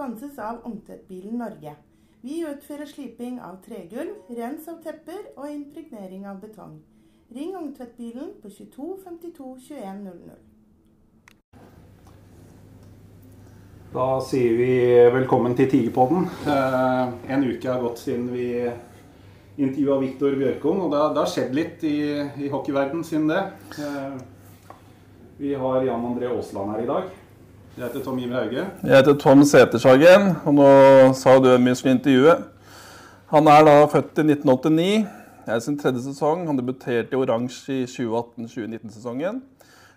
Sponses av Ungtvettbilen Norge. Vi utfører sliping av tregulv, rens av tepper og impregnering av betong. Ring Ungtvettbilen på 22 52 21 00. Da sier vi velkommen til Tigerpodden. Eh, en uke har gått siden vi intervjua Viktor Bjørkung, og det har, skjedd litt i, i hockeyverden siden det. Eh, vi har Jan André Aasland her i dag. Jeg heter Tom Iver Hauge. Jeg heter Tom Setershagen, og nå sa du mye skulle intervjue. Han er da født i 1989. Det er sin tredje sesong. Han debuterte i oransje i 2018-2019-sesongen.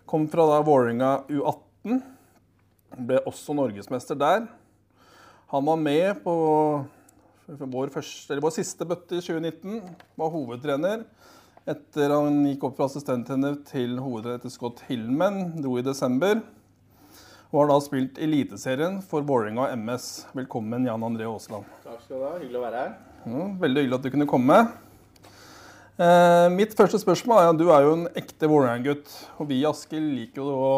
Kom fra da Vålerenga U18. Ble også norgesmester der. Han var med på vår, første, vår siste bøtte i 2019. Var hovedtrener. Etter han gikk opp fra assistenttrener til hovedtrener til Scott Hillman, dro i desember. Og har da spilt Eliteserien for Vålerenga MS. Velkommen, Jan André Aasland. Takk skal du ha. Hyggelig å være her. Ja, veldig hyggelig at du kunne komme. Eh, mitt første spørsmål er at du er jo en ekte Vålerenga-gutt. Og vi i Asker liker jo å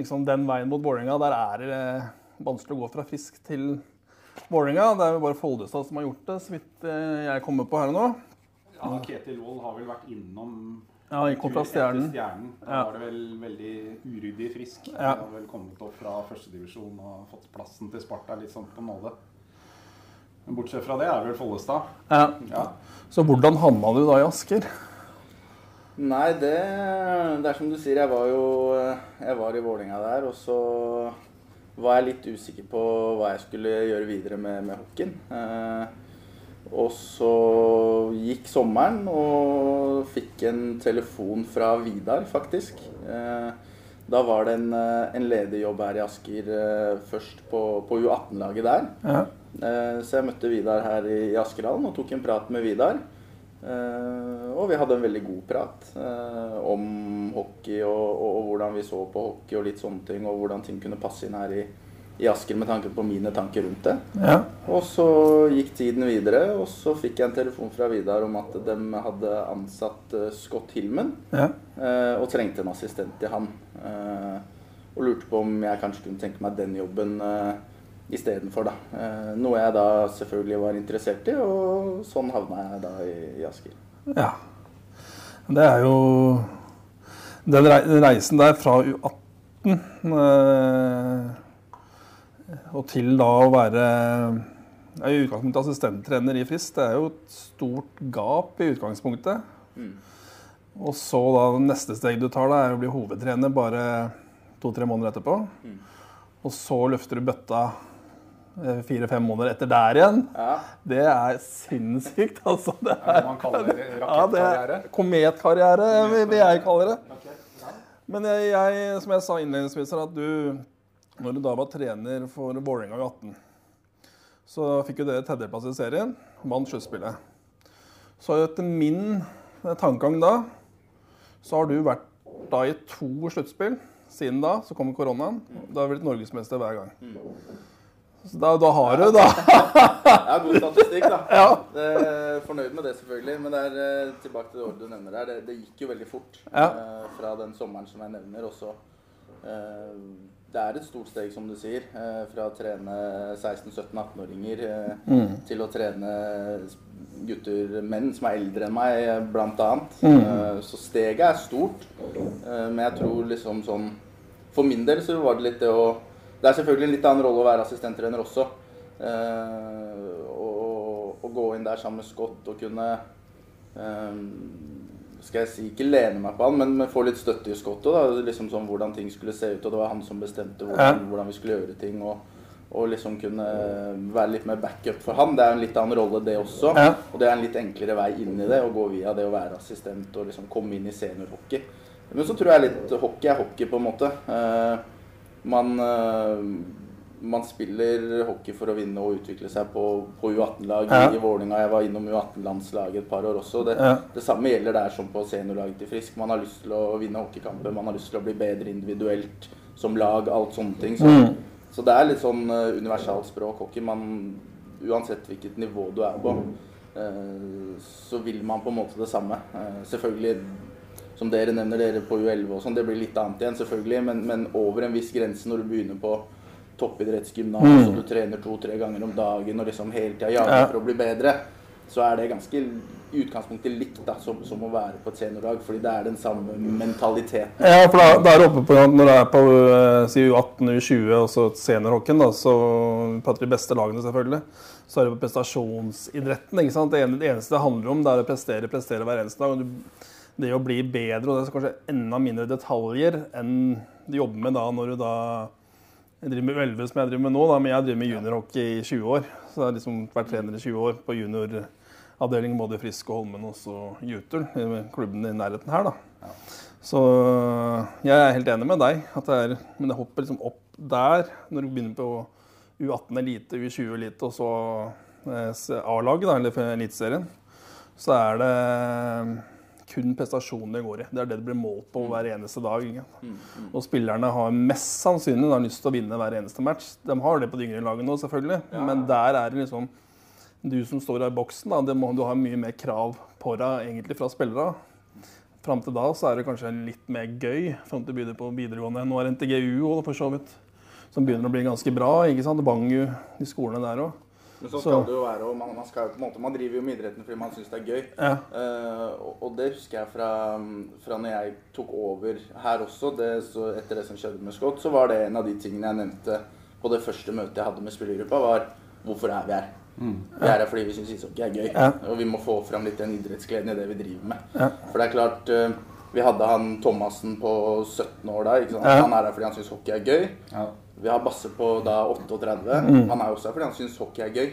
liksom den veien mot Vålerenga, der er det vanskelig å gå fra Frisk til Vålerenga. Det er jo bare Foldestad som har gjort det, så vidt eh, jeg kommer på her og nå. Ja, Ketil Wold har vel vært innom Ja, han kom fra Stjernen. Stjernen. Da var det vel veldig uryddig frisk. Ja. Han hadde vel kommet opp fra førstedivisjon og fått plassen til Sparta litt sånn på nåde. Men bortsett fra det er det vel Follestad. Ja. Ja. Så hvordan havna du da i Asker? Nei, det, det er som du sier. Jeg var jo jeg var i Vålinga der, og så var jeg litt usikker på hva jeg skulle gjøre videre med, med hockeyen. Eh, og så gikk sommeren, og fikk en telefon fra Vidar, faktisk. Eh, da var det en, eh, en ledig jobb her i Asker eh, først på, på U18-laget der. Ja. Så jeg møtte Vidar her i i Askerhallen og tok en prat med Vidar. Og vi hadde en veldig god prat om hockey og, og, og hvordan vi så på hockey og litt sånne ting, og hvordan ting kunne passe inn her i, i Asker med tanke på mine tanker rundt det. Ja. Og så gikk tiden videre, og så fikk jeg en telefon fra Vidar om at de hadde ansatt eh, Scott Hillman ja. eh, og trengte en assistent til han. Eh, Og lurte på om jeg kanskje kunne tenke meg den jobben istedenfor, da. Noe jeg da selvfølgelig var interessert i, og sånn havna jeg da i, i Asker. Ja. Det er jo Den den reisen der fra U18 eh, og til da å være i utgangspunktet assistenttrener i Frist. Det er jo et stort gap i utgangspunktet. Mm. Og så da neste steg du tar, da, er å bli hovedtrener bare to-tre måneder etterpå. Mm. Og så løfter du bøtta eh, fire-fem måneder etter der igjen. Ja, Det er sinnssykt, altså. Det Er man det ja, det rakettkarriere? er kometkarriere, vil jeg kalle det. Okay. ja. Men jeg, jeg, som jeg sa innledningsvis, at du, når du da var trener for Vålerenga i 18, så fikk jo dere tredjeplass i serien, vant sluttspillet. Så etter min eh, tankegang da, så har du vært da i to sluttspill. Siden da så kom koronaen. Da har blitt norgesmester hver gang. Så da, da har du, da. ja god statistikk, da. Ja. Eh, fornøyd med det, selvfølgelig. Men det er eh, tilbake til det året du nevner her. Det, det gikk jo veldig fort Ja. eh, fra den sommeren som jeg nevner. Og så eh, Det er et stort steg, som du sier, eh, fra å trene 16-17-18-åringer eh, Mm. til å trene gutter, menn som er eldre enn meg, eh, blant annet. Mm. Så steget er stort. Men jeg tror liksom sånn For min del så var det litt det å Det er selvfølgelig en litt annen rolle å være assistenttrener også. Å gå inn der sammen med Scott og kunne skal jeg si, ikke lene meg på han, men, men få litt støtte i skottet da, Liksom sånn hvordan ting skulle se ut. Og det var han som bestemte hvordan, hvordan vi skulle gjøre ting. Og, og liksom kunne være litt mer backup for han. Det er en litt annen rolle, det også. Ja. Og det er en litt enklere vei inn i det, å gå via det å være assistent og liksom komme inn i seniorhockey. Men så tror jeg litt hockey er hockey, på en måte. Eh, man, eh, man spiller hockey for å vinne og utvikle seg på, på U18-lag Ja. i Vålinga. Jeg var innom U18-landslaget et par år også. Det, Ja. det samme gjelder der som på seniorlaget til Frisk. Man har lyst til å vinne hockeykamper, man har lyst til å bli bedre individuelt som lag, alt sånne ting. Så, Mm. så det er litt sånn uh, universalt språk hockey. Man, uansett hvilket nivå du er på, uh, så vil man på en måte det samme. Uh, selvfølgelig, som dere nevner, dere på U11 og sånn, det blir litt annet igjen, selvfølgelig. Men, men over en viss grense når du begynner på toppidrettsgymnas, Mm. og du trener to-tre ganger om dagen og liksom hele tida jager Ja. for å bli bedre, så er det ganske i utgangspunktet likt da, som, som å være på et seniorlag, fordi det er den samme mentaliteten. Ja, for da, da er det oppe på, når det er på uh, si U18, U20 og så seniorhockeyen, da, så vi prater de beste lagene selvfølgelig, så er det på prestasjonsidretten. ikke sant? Det eneste det handler om, det er å prestere, prestere hver eneste dag. og du, Det å bli bedre, og det er kanskje enda mindre detaljer enn du jobber med da når du da jeg driver med U11 som jeg driver med nå, da, men jeg driver med juniorhockey i 20 år. Så jeg har liksom vært trener i 20 år på junioravdelingen både i Frisk og Holmen og så Jutul, klubben i nærheten her. da. Så jeg er helt enig med deg. At det er, men det hopper liksom opp der, når du begynner på U18 elite, U20 elite og så eh, A-laget, eller Eliteserien, så er det kun prestasjonen det går i. Det er det det blir målt på hver eneste dag. ikke sant? Og spillerne har mest sannsynlig har lyst til å vinne hver eneste match. De har det på de yngre lagene nå, selvfølgelig, men der er det liksom Du som står i boksen, da, det må, du har mye mer krav på deg egentlig fra spillere. Fram til da så er det kanskje litt mer gøy fram til du begynner på videregående. Nå er NTGU også, for så vidt, som begynner å bli ganske bra. ikke sant? Bangu, de skolene der òg. Men så Så- det jo være, og man, man, skal, måte, man driver jo med idretten fordi man syns det er gøy. Ja. Uh, og, og det husker jeg fra, fra når jeg tok over her også. Det, så etter det som skjedde med Scott, så var det en av de tingene jeg nevnte på det første møtet jeg hadde med spillergruppa, var hvorfor er vi her? Vi er her fordi vi syns ishockey er gøy. Ja. Og vi må få fram litt den idrettsgleden i det vi driver med. Ja. For det er klart uh, Vi hadde han Thomassen på 17 år da. Han er her fordi han syns hockey er gøy. Ja. Vi har Basse på da 38. Mm. Han er også her fordi han syns hockey er gøy.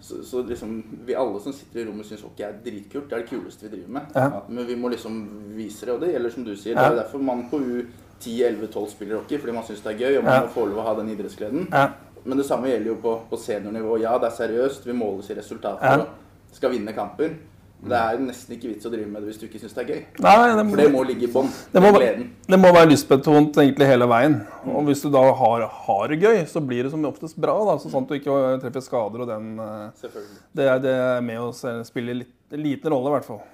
Så, så liksom, vi alle som sitter i rommet syns hockey er dritkult. Det er det kuleste vi driver med. Ja. Men vi må liksom vise det, og det gjelder som du sier. Det er derfor man på U10-11-12 spiller hockey, fordi man syns det er gøy, og man Ja. må få lov å ha den idrettsgleden. Ja. Men det samme gjelder jo på, på seniornivå. Ja, det er seriøst, vi måles i resultater Ja. og skal vinne kamper. Det er nesten ikke vits å drive med det hvis du ikke syns det er gøy. Nei, det, For det må ligge i bånn. Det det må være lystbetont egentlig hele veien. Og hvis du da har, har det gøy, så blir det som oftest bra. da, så sånn at du ikke treffer skader og den eh. Det er, det er med å spille litt, en liten rolle, i hvert fall.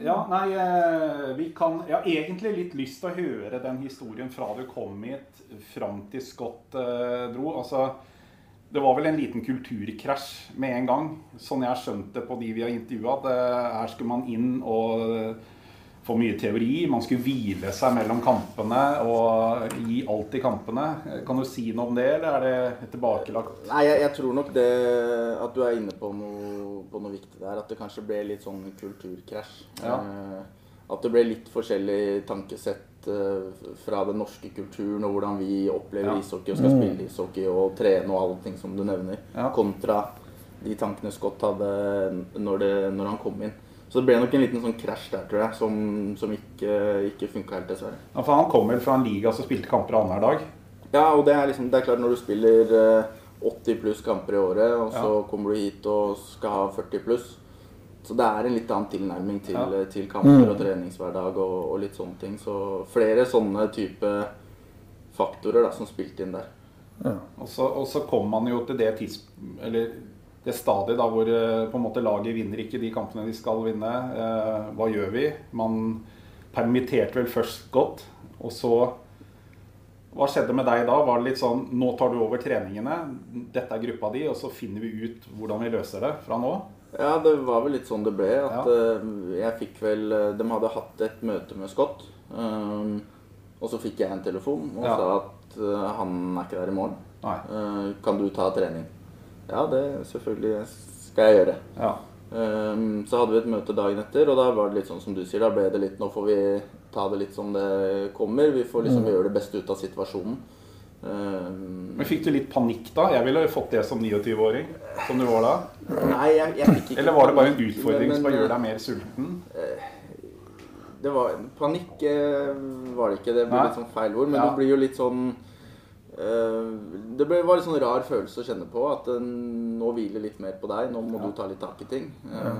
Ja, nei, eh, vi kan Jeg har egentlig litt lyst til å høre den historien fra du kom hit, fram til Scott eh, dro. Altså, det var vel en liten kulturkrasj med en gang, sånn jeg har skjønt det på de vi har intervjua. Her skulle man inn og eh, få mye teori. Man skulle hvile seg mellom kampene og gi alt i kampene. Kan du si noe om det, eller er det tilbakelagt? Nei, jeg, jeg tror nok det at du er inne på noe, på noe viktig der. At det kanskje ble litt sånn kulturkrasj. Ja. Eh, at det ble litt forskjellig tankesett eh, fra den norske kulturen og hvordan vi opplever Ja. ishockey og skal spille ishockey og trene og alle ting som du nevner, Ja. kontra de tankene Scott hadde når, det, når han kom inn. Så det ble nok en liten sånn krasj der, tror jeg, som, som ikke, ikke funka helt, dessverre. Ja, for Han kom vel fra en liga som spilte kamper annenhver dag. Ja, og det er liksom, det er klart når du spiller eh, 80 pluss kamper i året, og så Ja. kommer du hit og skal ha 40 pluss. Så det er en litt annen tilnærming til, Ja. eh, til kamper og treningshverdag og, og litt sånne ting. Så flere sånne type faktorer da, som spilte inn der. Og så, og så kom man jo til det tids... Eller det stadiet da hvor eh, på en måte laget vinner ikke de kampene de skal vinne. Eh, hva gjør vi? Man permitterte vel først godt, og så Hva skjedde med deg da? Var det litt sånn Nå tar du over treningene, dette er gruppa di, og så finner vi ut hvordan vi løser det fra nå? Ja, det var vel litt sånn det ble. At Ja. eh, jeg fikk vel eh, De hadde hatt et møte med Scott. Um, og så fikk jeg en telefon og Ja. sa at uh, han er ikke der i morgen. Eh, kan du ta trening? Ja, det selvfølgelig skal jeg gjøre. Ja. Um, så hadde vi et møte dagen etter, og da var det litt sånn som du sier. Da ble det litt Nå får vi ta det litt som det kommer. Vi får liksom gjøre det beste ut av situasjonen. Um, Men fikk du litt panikk da? Jeg ville jo fått det som 29-åring, som du var da. nei, jeg, jeg fikk ikke Eller var det bare en utfordring som gjør deg mer sulten? Det var, panikk eh, var det ikke, det blir Nei. litt sånn feil ord. Men Ja. det blir jo litt sånn eh, Det var litt sånn rar følelse å kjenne på. At eh, nå hviler litt mer på deg. Nå må Ja. du ta litt tak i ting. Ja.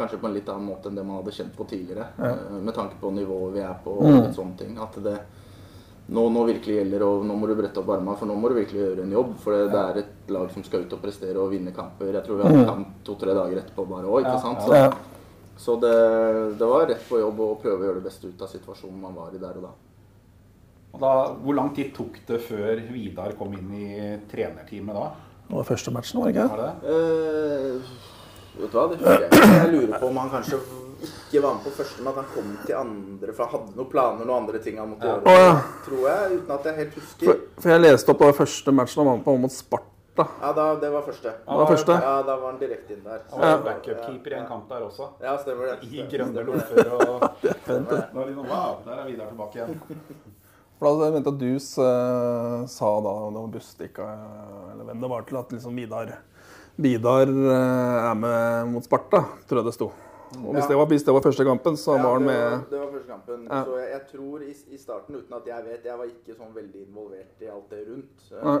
kanskje på en litt annen måte enn det man hadde kjent på tidligere. eh, med tanke på nivået vi er på og Mm. litt sånne ting. At det nå, nå virkelig gjelder, og nå må du brette opp armene, for nå må du virkelig gjøre en jobb. For det, det er et lag som skal ut og prestere og vinne kamper. Jeg tror vi hadde kamp to-tre dager etterpå bare òg, ikke sant. Så, så det, det var rett på jobb å prøve å gjøre det beste ut av situasjonen man var i der og da. Og da, hvor lang tid tok det før Vidar kom inn i trenerteamet da? Det var første matchen, var det ikke? Var det? det? Eh, vet du hva, det husker jeg. Jeg lurer på om han kanskje ikke var med på første, men at han kom til andre, for han hadde noen planer, noen andre ting han måtte Ja. gjøre. Ja. Tror jeg, uten at jeg helt husker. For, for jeg leste opp det første matchen han var med på mot Sparta. Ja, da, det var første. Det var første. Ja, da var han direkte inn der. Han var backupkeeper i en kamp der også. Ja, stemmer det. I grønne det. loffer og Nå er det Wow, der er Vidar tilbake igjen. For da mente at Dus eh, sa da, det var Bustika eller hvem det var, til at liksom Vidar, Vidar eh, er med mot Sparta, tror jeg det sto. Og hvis, Ja. det var, hvis det var første kampen, så Ja, var han med det var første kampen. Ja. Så jeg, jeg tror i, i starten, uten at jeg vet Jeg var ikke sånn veldig involvert i alt det rundt. Eh,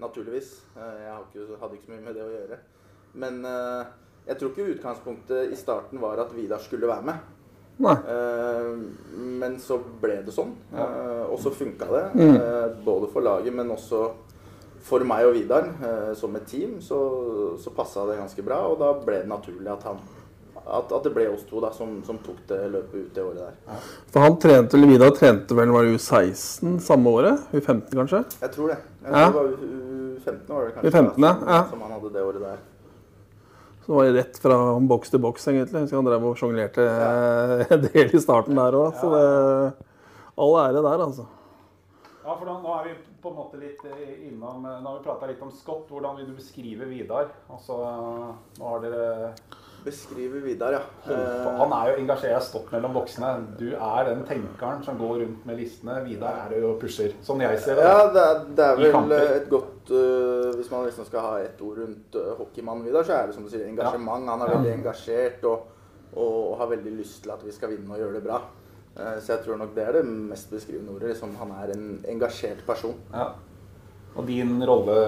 naturligvis. Uh, jeg ikke, hadde ikke så mye med det å gjøre. Men uh, jeg tror ikke utgangspunktet i starten var at Vidar skulle være med. Nei. Men så ble det sånn. Og så funka det. Mm. både for laget, men også for meg og Vidar som et team. Så, så passa det ganske bra, og da ble det naturlig at han at, at det ble oss to da, som, som tok det løpet ut det året der. For han trente, eller Vidar trente vel var det U16 samme året? U15 kanskje? Jeg tror det. Jeg Ja. det var U- U15 var det kanskje. U15, ja, som, ja. som han hadde det året der. Så det var rett fra boks til boks, egentlig. Jeg husker han drev og sjonglerte eh, en del i starten der òg. Så det All ære der, altså. Ja, for da, nå er vi på en måte litt eh, innom eh, Nå har vi prata litt om Scott. Hvordan vil du beskrive Vidar? Altså, nå har dere Beskriver Vidar, ja. holdt. Han er jo engasjert, stopp mellom voksne. Du er den tenkeren som går rundt med listene. Vidar er jo pusher, som jeg ser det. Ja, det er, det er vel et godt uh, Hvis man liksom skal ha ett ord rundt uh, hockeymannen Vidar, så er det som du sier engasjement. Han er veldig engasjert og, og, har veldig lyst til at vi skal vinne og gjøre det bra. Uh, så jeg tror nok det er det mest beskrivende ordet. Liksom, han er en engasjert person. Ja. Og din rolle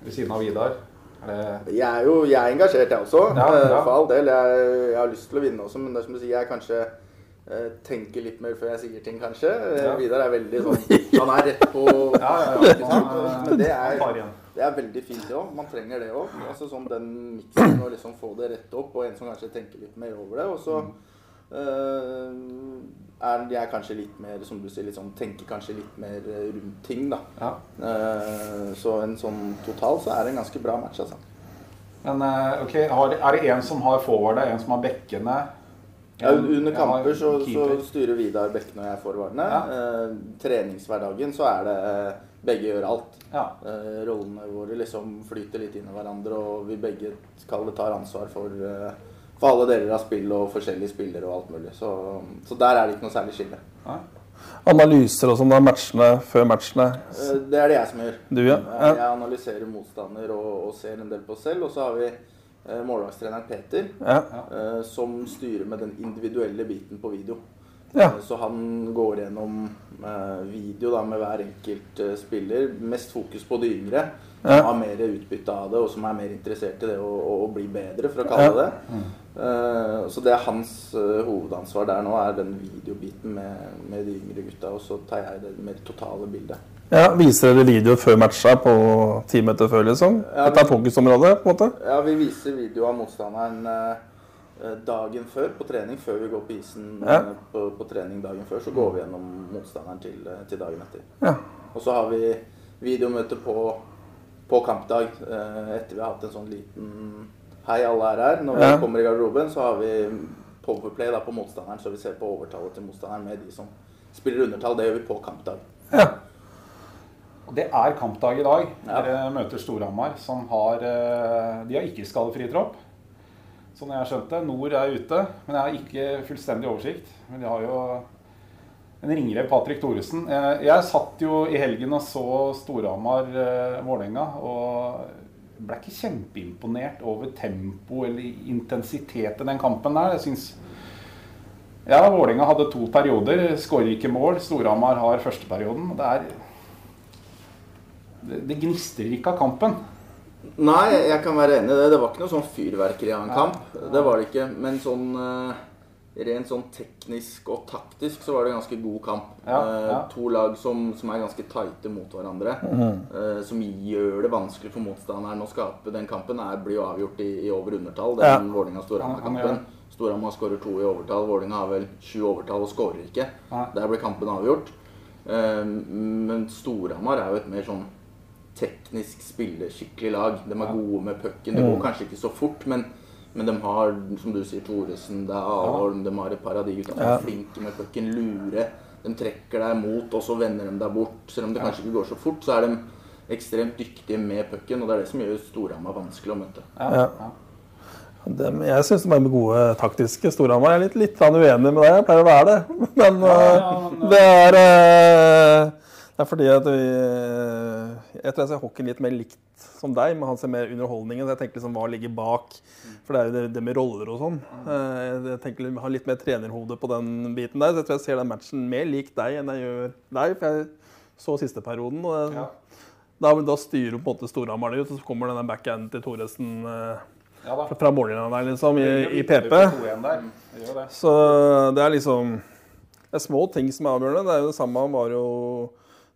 ved siden av Vidar? Det Jeg er jo jeg er engasjert, jeg også. Ja, eh, ja. For all del. Jeg, jeg har lyst til å vinne også, men det er som du sier, jeg kanskje eh, tenker litt mer før jeg sier ting, kanskje. Eh, Ja. Vidar er veldig sånn Han er rett på Ja, ja, ja. Men det er, det er veldig fint, det òg. Man trenger det òg. Altså, sånn den miksen å liksom få det rett opp, og en som kanskje tenker litt mer over det. Og så eh, er jeg kanskje litt mer, som du sier, sånn, tenker kanskje litt mer eh, rundt ting, da. Ja. Eh, så en sånn total så er det en ganske bra match, altså. Men eh, ok, har, er det en som har forwardet, en som har bekkene? Ja, under kamper så, så styrer Vidar Bekkene og jeg forwardene. Ja. Eh, treningshverdagen så er det begge gjør alt. Ja. Rollene våre liksom flyter litt inn i hverandre, og vi begge tar ansvar for, for alle deler av spill og forskjellige spillere og alt mulig. Så, så der er det ikke noe særlig skille. Nei. Analyser og sånn av matchene før matchene. Eh, det er det jeg som gjør. Du, ja. Eh. Jeg analyserer motstander og, og ser en del på selv. Og så har vi eh, målvaktstreneren Peter, ja. som styrer med den individuelle biten på video. Ja. Eh, Så han går gjennom eh, video da, med hver enkelt eh, spiller. Mest fokus på de yngre, som Ja. har mer utbytte av det, og som er mer interessert i det å, å, bli bedre, for å kalle det det. Eh, så det er hans hovedansvar der nå, er den videobiten med, med de yngre gutta. Og så tar jeg det mer totale bildet. ja. Viser dere videoer før matcha på ti meter før, liksom? Ja, Dette er fokusområdet, på en måte? Ja, vi viser video av motstanderen eh, dagen før på trening, før vi går på isen Ja. eh, på, på trening dagen før, så går vi gjennom motstanderen til, eh, til dagen etter. Ja. Og så har vi videomøte på, på kampdag eh, etter vi har hatt en sånn liten Hei, alle er her. Når vi Ja. kommer i garderoben, så har vi powerplay da, på motstanderen, så vi ser på overtallet til motstanderen med de som spiller undertall. Det gjør vi på kampdag. ja. Og Det er kampdag i dag. Ja. Dere møter Storhamar, som har eh, De har ikke skadefri tropp. Sånn jeg har skjønt det. Nord er ute, men jeg har ikke fullstendig oversikt. Men de har jo en ringrev, Patrick Thoresen. Jeg, jeg satt jo i helgen og så Storhamar-Vålerenga og ble ikke kjempeimponert over tempo eller intensitet i den kampen der. Jeg synes ja, Vålerenga hadde to perioder. Skårer ikke mål. Storhamar har førsteperioden. Det er det, det gnistrer ikke av kampen. Nei, jeg kan være enig i det. Det var ikke noe sånn fyrverkeri av en kamp. Det var det ikke. Men sånn eh, rent sånn teknisk og taktisk så var det en ganske god kamp. Ja, Eh, ja. To lag som, som er ganske tighte mot hverandre. eh, som gjør det vanskelig for motstanderen å skape den kampen. Er, blir jo avgjort i, i over undertall, den Ja. Vålerenga-Storhamar-kampen. Storhamar skårer to i overtall. Vålerenga har vel sju overtall og skårer ikke. Ja. Der blir kampen avgjort. Eh, men Storhamar er jo et mer sånn teknisk spiller skikkelig lag. De er gode med pucken. Det går kanskje ikke så fort, men, men de har, som du sier, Thoresen, det er Alholm, de har et par av de gutta som er flinke med pucken. Lure. De trekker deg mot, og så vender de deg bort. Selv om det kanskje ikke går så fort, så er de ekstremt dyktige med pucken, og det er det som gjør Storhamar vanskelig å møte. Ja. Ja. Dem, jeg syns de er med gode taktiske. Storhamar er litt, litt uenig med deg. Jeg pleier å være det. Men, ja, ja, men, det er eh, Det er fordi at vi Jeg tror jeg ser hockey litt mer likt som deg, men han ser mer underholdningen. Så jeg tenker liksom hva ligger bak. For det er jo det, det med roller og sånn. Eh, Jeg tenker jeg har litt mer trenerhode på den biten der. Så jeg tror jeg ser den matchen mer lik deg enn jeg gjør deg. For jeg så siste perioden. og det, Ja. da, da styrer på en måte Storhamar det ut, og så kommer denne backhanden til Thoresen eh, Ja fra- fra mållinja der, liksom, i, i PP. vi på 2-1 der. Det. Så det er liksom Det er små ting som er avgjørende. Det er jo det samme var jo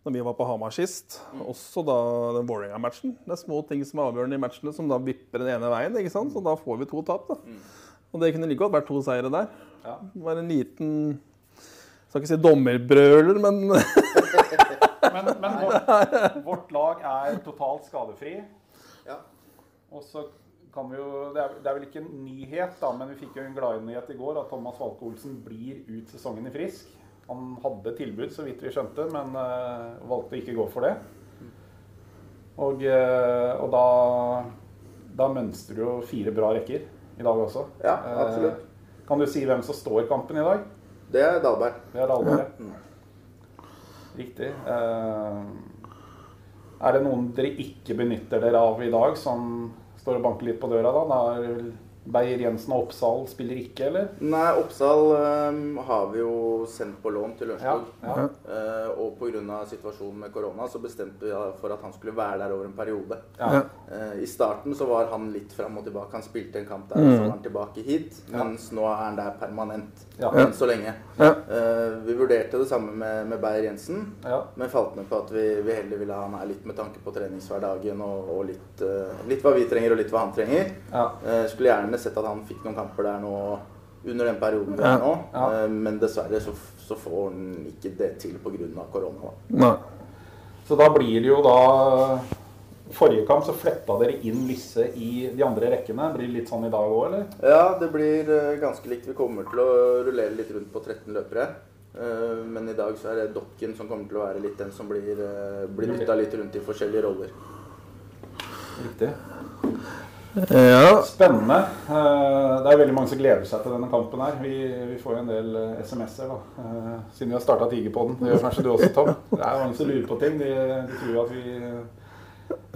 når vi var på Hamar sist. Også da den Vålerenga-matchen. Det er små ting som er avgjørende i matchene, som da vipper den ene veien. ikke sant? Så da får vi to tap. da. Og det kunne like godt vært to seire der. Ja. Det var en liten Skal ikke si dommerbrøler, men Men, men vårt, vårt lag er totalt skadefri. Ja. Og så kan vi jo Det er, det er vel ikke en nyhet, da, men vi fikk jo en gladnyhet i går at Thomas Walke Olsen blir ut sesongen i Frisk. Han hadde tilbud, så vidt vi skjønte, men uh, valgte å gå for det. Og, uh, og da, da mønstrer du jo fire bra rekker i dag også. Ja, absolutt. Uh, kan du si hvem som står kampen i dag? Det er Dahlberg. Det er alvoret. Riktig. Eh, er det noen dere ikke benytter dere av i dag, som står og banker litt på døra da? Da er det Beyer Jensen og Oppsal spiller ikke, eller? Nei, Oppsal um, har vi jo sendt på lån til Ja. Lørenskog. ja. Eh, og pga. situasjonen med korona så bestemte vi for at han skulle være der over en periode. ja. Uh, I starten så var han litt fram og tilbake. Han spilte en kamp der, mm. så var han tilbake hit. Mens nå er han der permanent. Ja. Enn så lenge. Ja. Eh, vi vurderte det samme med, med Beyer Jensen, ja. men falt ned på at vi, vi heller ville ha han her litt med tanke på treningshverdagen og, og litt, litt hva vi trenger og litt hva han trenger. ja. Eh, skulle gjerne sett at han fikk noen kamper der nå under den perioden vi er nå, Ja. Eh, men dessverre så, så får han ikke det til pga. korona. Nei. Så da blir det jo da Forrige kamp så fletta dere inn Lisse i de andre rekkene. Blir det litt sånn i dag òg, eller? Ja, det blir eh, ganske likt. Vi kommer til å rullere litt rundt på 13 løpere. Eh, Men i dag så er det Dokken som kommer til å være litt den som blir, blir bytta litt rundt i forskjellige roller. Riktig. Ja. Spennende. Eh, Det er veldig mange som gleder seg til denne kampen her. Vi, vi får jo en del eh, SMS-er, da. eh, Siden vi har starta Tigerpodden. Det gjør kanskje du også, Tom. Det er mange som lurer på ting. De, de tror at vi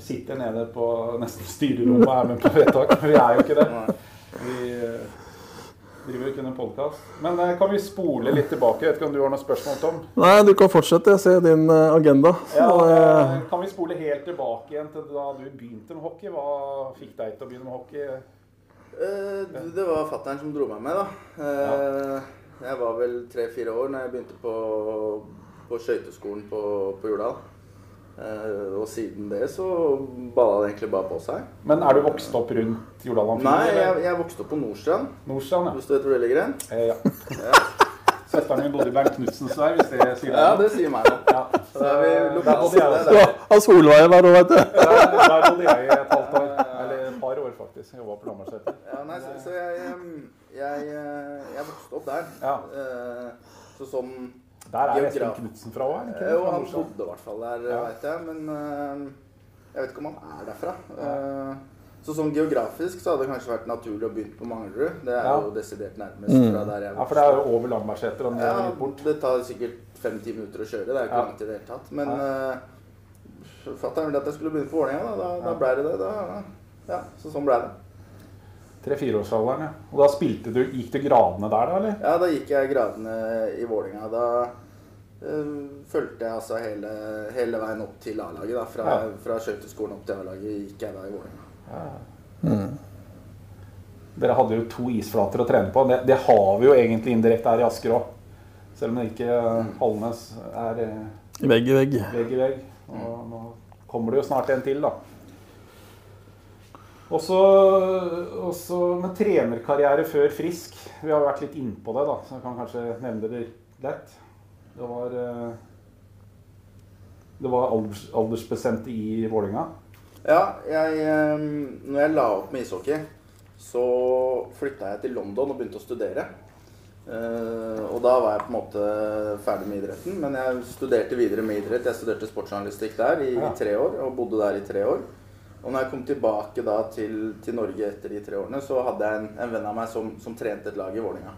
sitter nede på nesten styrerommet og er med på vedtak. Men vi er jo ikke det. Vi driver ikke en podkast. Men eh, kan vi spole litt tilbake? Jeg vet ikke om du har noen spørsmål, Tom? Nei, du kan fortsette. Jeg ser din eh, agenda. Ja, eh, Kan vi spole helt tilbake igjen til da du begynte med hockey? Hva fikk deg til å begynne med hockey? Eh, Det var fattern som dro meg med, da. Eh, Jeg var vel tre-fire år når jeg begynte på, på skøyteskolen på, på Jordal. Eh, Og siden det så balla det egentlig bare på seg. Men er du vokst opp rundt Jordal Amfi? Nei, jeg, jeg vokste opp på Nordstrand, Nordstrand, ja. hvis du vet hvor det ligger hen. Eh, ja. Søsteren min bodde i Bernt Knutsens vei, hvis det sier Ja, noe. det sier meg noe. Ja. Så er vi er ja, av Solveien der òg, vet du. Der, der bodde jeg i et halvt år. Eller et par år, faktisk. Jeg på Lambertseter. Ja, nei, så, så jeg, jeg, jeg, eh, jeg vokste opp der. Ja. Eh, Så sånn Der er Espen. Knutsen fra òg. Jo, han bodde i hvert fall der, Ja. vet jeg. Men eh, jeg vet ikke om han er derfra. Eh, Så sånn geografisk så hadde det kanskje vært naturlig å begynne på Manglerud. Det er Ja. jo desidert nærmest Mm. fra der jeg Ja, for det er jo over Lambertseter og ned Ja, bort. det tar sikkert fem-ti minutter å kjøre. Det er ikke Ja. langt i det hele tatt. Men Ja. uh, fatter'n ville at jeg skulle begynne på Vålerenga. Da, da, Ja. da ble det det. Da, ja, så sånn ble det. Tre-fireårsalderen, ja. Og da spilte du Gikk du gradene der, da, eller? Ja, da gikk jeg gradene i Vålerenga. Da fulgte jeg altså hele, hele veien opp til A-laget. da. Fra, Ja. fra skøyteskolen opp til A-laget gikk jeg da i Vålerenga. Dere hadde jo to isflater å trene på. Det, det har vi jo egentlig indirekte her i Asker òg. Selv om det ikke Halnes er eh, Vegg i vegg. vegg i vegg. Og nå kommer det jo snart en til, da. Også, også med trenerkarriere før Frisk. Vi har vært litt innpå det, da, så jeg kan kanskje nevne det lett. Det var eh, det var alders, i Vålerenga. Ja, jeg, eh, når jeg la opp med ishockey, så flytta jeg til London og begynte å studere. Eh, og da var jeg på en måte ferdig med idretten, men jeg studerte videre med idrett. Jeg studerte sportsjournalistikk der i, i tre år, og bodde der i tre år. Og når jeg kom tilbake til, til Norge etter de tre årene, så hadde jeg en, en venn av meg som, som trente et lag i Vålerenga.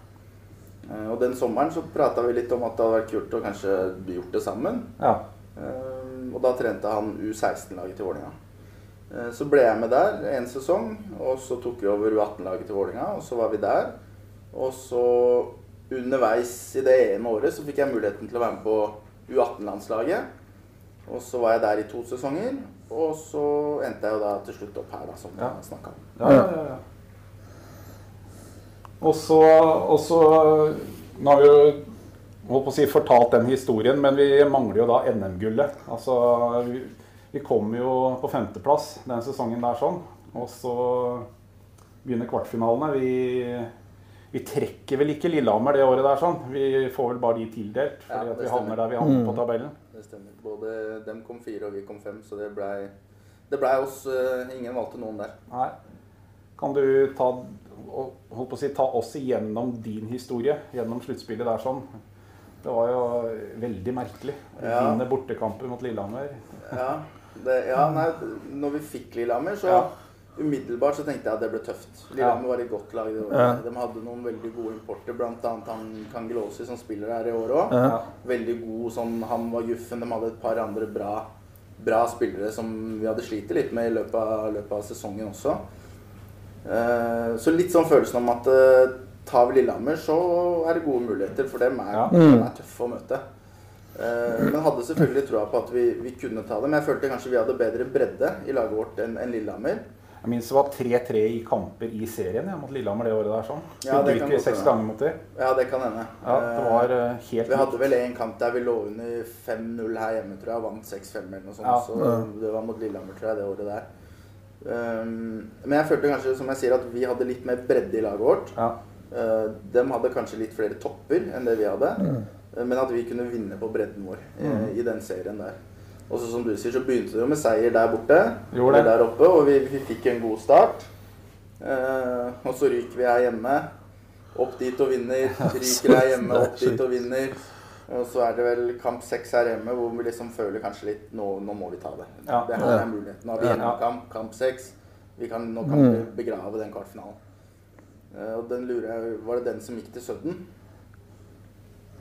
Eh, og den sommeren så prata vi litt om at det hadde vært kult å kanskje gjort det sammen. Ja. Eh, og da trente han U16-laget til Vålerenga. Eh, Så ble jeg med der en sesong, og så tok vi over U18-laget til Vålerenga, og så var vi der. Og så underveis i det ene året så fikk jeg muligheten til å være med på U18-landslaget. Og så var jeg der i to sesonger, og så endte jeg jo da til slutt opp her, da, som Ja. jeg snakka om. Ja, ja, ja, ja. Og så, og så Nå har vi jo holdt på å si fortalt den historien, men vi mangler jo da NM-gullet. Altså, vi, vi kom jo på femteplass den sesongen der sånn. Og så begynner kvartfinalene. Vi, vi trekker vel ikke Lillehammer det året der sånn. Vi får vel bare de tildelt, fordi ja, at vi havner der vi havner på tabellen. Det stemmer. Både dem kom fire, og vi kom fem, så det blei det blei oss eh, Ingen valgte noen der. Nei. Kan du ta, og- holdt på å si, ta oss igjennom din historie gjennom sluttspillet der sånn? Det var jo veldig merkelig. Ja. Vinne bortekamper mot Lillehammer. Ja, det, ja nei, når vi fikk Lillehammer, så Ja. umiddelbart så tenkte jeg at det ble tøft. Lillehammer var et godt lag. De hadde noen veldig gode importer, bl.a. han Kangelosi som spiller her i år òg. Ja. Veldig god sånn Han var juffen. De hadde et par andre bra, bra spillere som vi hadde slitt litt med i løpet av, løpet av sesongen også. Eh, så litt sånn følelsen om at eh, tar vi Lillehammer, så er det gode muligheter, for dem er, Ja. dem er tøffe å møte. Eh, men hadde selvfølgelig troa på at vi, vi kunne ta dem. Men jeg følte kanskje vi hadde bedre bredde i laget vårt enn en Lillehammer. Jeg minnes det var 3-3 i kamper i serien ja, mot Lillehammer det året der. sånn. Ja, det kan seks ganger mot dem? Ja, det kan hende. Ja, det var helt Vi hadde vel en kamp der vi lå under 5-0 her hjemme, tror jeg. og Vant 6-5 eller noe sånt. Ja. Så det var mot Lillehammer, tror jeg, det året der. Um, men jeg følte kanskje, som jeg sier, at vi hadde litt mer bredde i laget vårt. Ja. Uh, dem hadde kanskje litt flere topper enn det vi hadde. Uh, men at vi kunne vinne på bredden vår uh, i den serien der. Og så som du sier, så begynte det jo med seier der borte. Eller Der oppe, og vi, vi fikk en god start. Og så ryker vi her hjemme. Opp dit og vinner. Ryker her hjemme, opp dit og vinner. Og så er det vel kamp seks her hjemme hvor vi liksom føler kanskje litt Nå, nå må vi ta det. Ja. Det her er muligheten. Nå har vi hjemmekamp, kamp seks. Vi kan, nå kan vi begrave den kvartfinalen. Eh, og den lurer jeg Var det den som gikk til Sudden?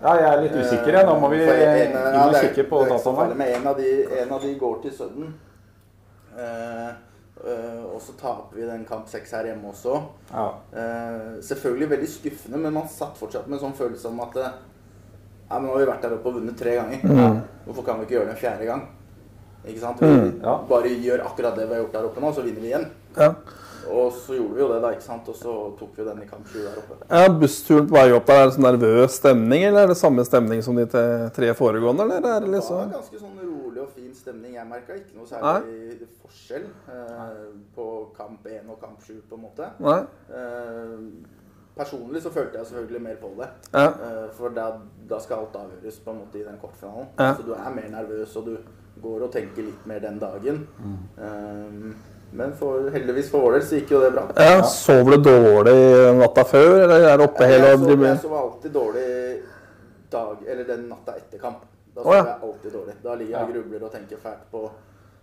ja, jeg er litt usikker. jeg. Nå må vi For en- ja, er- kikke på dataene. en av, de, en av de går til Sudden. Uh, Uh, og så taper vi den kamp seks her hjemme også. Ja. Uh, selvfølgelig veldig skuffende, men man satt fortsatt med en sånn følelse om at eh, ja, men nå har vi vært der oppe og vunnet tre ganger. Hvorfor kan vi ikke gjøre det en fjerde gang? Ikke sant? Vi Ja. bare gjør akkurat det vi har gjort der oppe nå, så vinner vi igjen. Ja. Og så gjorde vi jo det, da, ikke sant? Og så tok vi den i kamp 20 der oppe. Ja, Bussturen på vei opp der, er det sånn nervøs stemning, eller er det samme stemning som de tre foregående? eller er det Det var liksom... ganske sånn rolig og fin stemning. Jeg merka ikke noe Nei. særlig forskjell eh, på kamp 1 og kamp 7, på en måte. Nei? Eh, personlig så følte jeg selvfølgelig mer på det. Ja. Eh, for da, da skal alt avgjøres på en måte i den kortfinalen. Ja. Så du er mer nervøs, og du går og tenker litt mer den dagen. Eh, men for, heldigvis for vår del så gikk jo det bra. ja. Sover du dårlig natta før, eller er du oppe hele jeg, sov, jeg sov alltid dårlig dag, eller den natta etter kamp. Da sover ja. jeg alltid dårlig. Da ligger jeg og grubler og tenker fælt på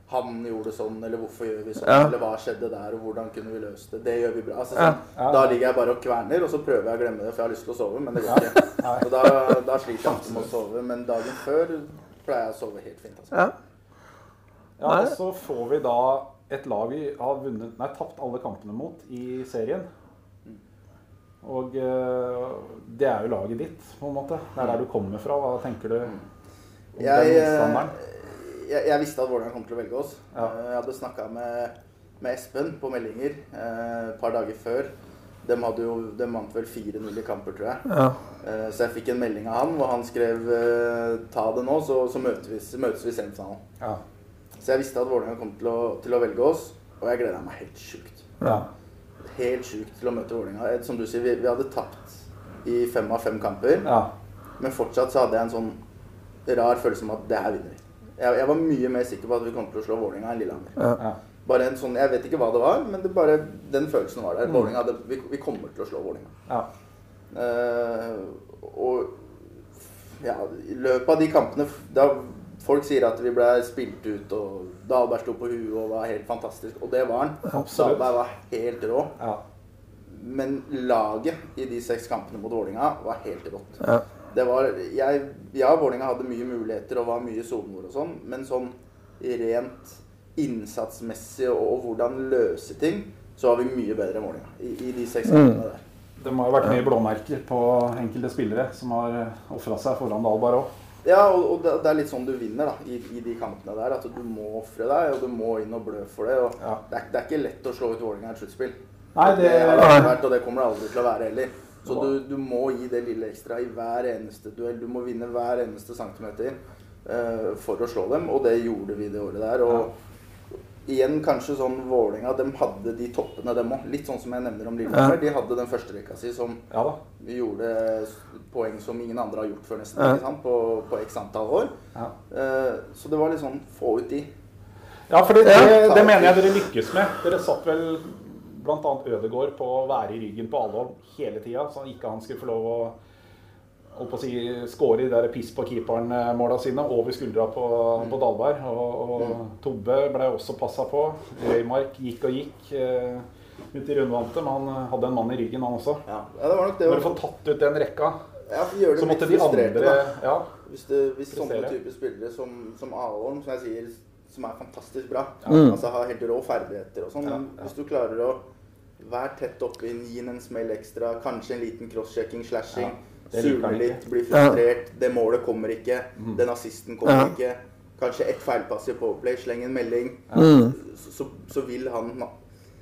han gjorde sånn, eller hvorfor gjør vi sånn, Ja. eller hva skjedde der, og hvordan kunne vi løst det. Det gjør vi bra. Altså, Ja. sånn, Da ligger jeg bare og kverner, og så prøver jeg å glemme det, for jeg har lyst til å sove, men det går ikke. Og da, da sliter jeg alltid med å sove, men dagen før pleier jeg å sove helt fint. Altså. Ja. Ja, og så får vi da et lag vi har vunnet, nei, tapt alle kampene mot i serien. Og eh, det er jo laget ditt, på en måte. Det er der du kommer fra. Hva tenker du om Jeg, den motstanderen? Jeg, jeg visste at Vålerenga kom til å velge oss. Ja. Eh, Jeg hadde snakka med, med Espen på meldinger eh, et par dager før. De, hadde jo, de vant vel 4-0 i kamper, tror jeg. Ja. Eh, Så jeg fikk en melding av han hvor han skrev ta det nå, så, så møtes vi, møtes vi i semifinalen. Ja. Så jeg visste at Vålerenga kom til å, til å velge oss, og jeg gleda meg helt sjukt. ja. Helt sjukt til å møte Vålerenga. Som du sier, vi, vi hadde tapt i fem av fem kamper. ja. Men fortsatt så hadde jeg en sånn rar følelse om at det her vinner vi. Jeg, jeg var mye mer sikker på at vi kom til å slå Vålerenga enn Lillehammer. Ja. Bare en sånn, Jeg vet ikke hva det var, men det bare, den følelsen var der. Mm. Det- vi, vi kommer til å slå Vålerenga. Ja. Uh, og ja, i løpet av de kampene da Folk sier at vi ble spilt ut, og Dahlberg sto på huet og var helt fantastisk. Og det var han. Absolutt. Dahlberg var helt rå. ja. Men laget i de seks kampene mot Vålinga var helt rått. Ja. Det var, jeg, ja, Vålinga hadde mye muligheter og var mye soner og sånn, men sånn rent innsatsmessig og, og hvordan løse ting, så var vi mye bedre enn Vålinga i, i de seks kampene der. Det må ha vært mye blåmerker på enkelte spillere som har ofra seg foran Dalbar òg. Ja, og, og det, det er litt sånn du vinner da, i, i de kampene der. At du må ofre deg, og du må inn og blø for det. Og Ja. det, er, det er ikke lett å slå ut Vålerenga i et sluttspill. Nei, det- har det vært, og det kommer det aldri til å være heller. Så du, du må gi det lille ekstra i hver eneste duell. Du må vinne hver eneste centimeter uh, for å slå dem, og det gjorde vi det året der. Og igjen kanskje sånn Vålerenga, de hadde de toppene, dem òg. Litt sånn som jeg nevner om Lillehammer. De hadde den første rekka si som Ja gjorde poeng som ingen andre har gjort før, nesten. Ja. Sant? På, på x antall år. Ja. Eh, så det var litt sånn få ut de. Ja, for det, det, det mener jeg dere lykkes med. Dere satt vel bl.a. Ødegård på å være i ryggen på Alholm hele tida, så ikke han skulle få lov å holdt på å si, skåre de der piss på keeperen-måla sine over skuldra på, på Dalberg. Og, og Tobbe ble også passa på. Røymark gikk og gikk eh, ut i rundvante, men han hadde en mann i ryggen, han også. Ja, ja det var nok det. Når du får tatt ut den rekka, Ja, for gjør det så måtte de andre da. Ja. Hvis, det, hvis sånne typer spillere som, som Alholm, som jeg sier, som er fantastisk bra, Mm. altså har helt rå ferdigheter og sånn, Ja, men ja. hvis du klarer å være tett oppi, gi den en smell ekstra, kanskje en liten crosschecking, slashing, han litt, bli frustrert, det målet kommer ikke, Mm. den assisten kommer Ja. ikke, kanskje ett feilpass i powerplay, sleng en melding, Mm. så, så, vil han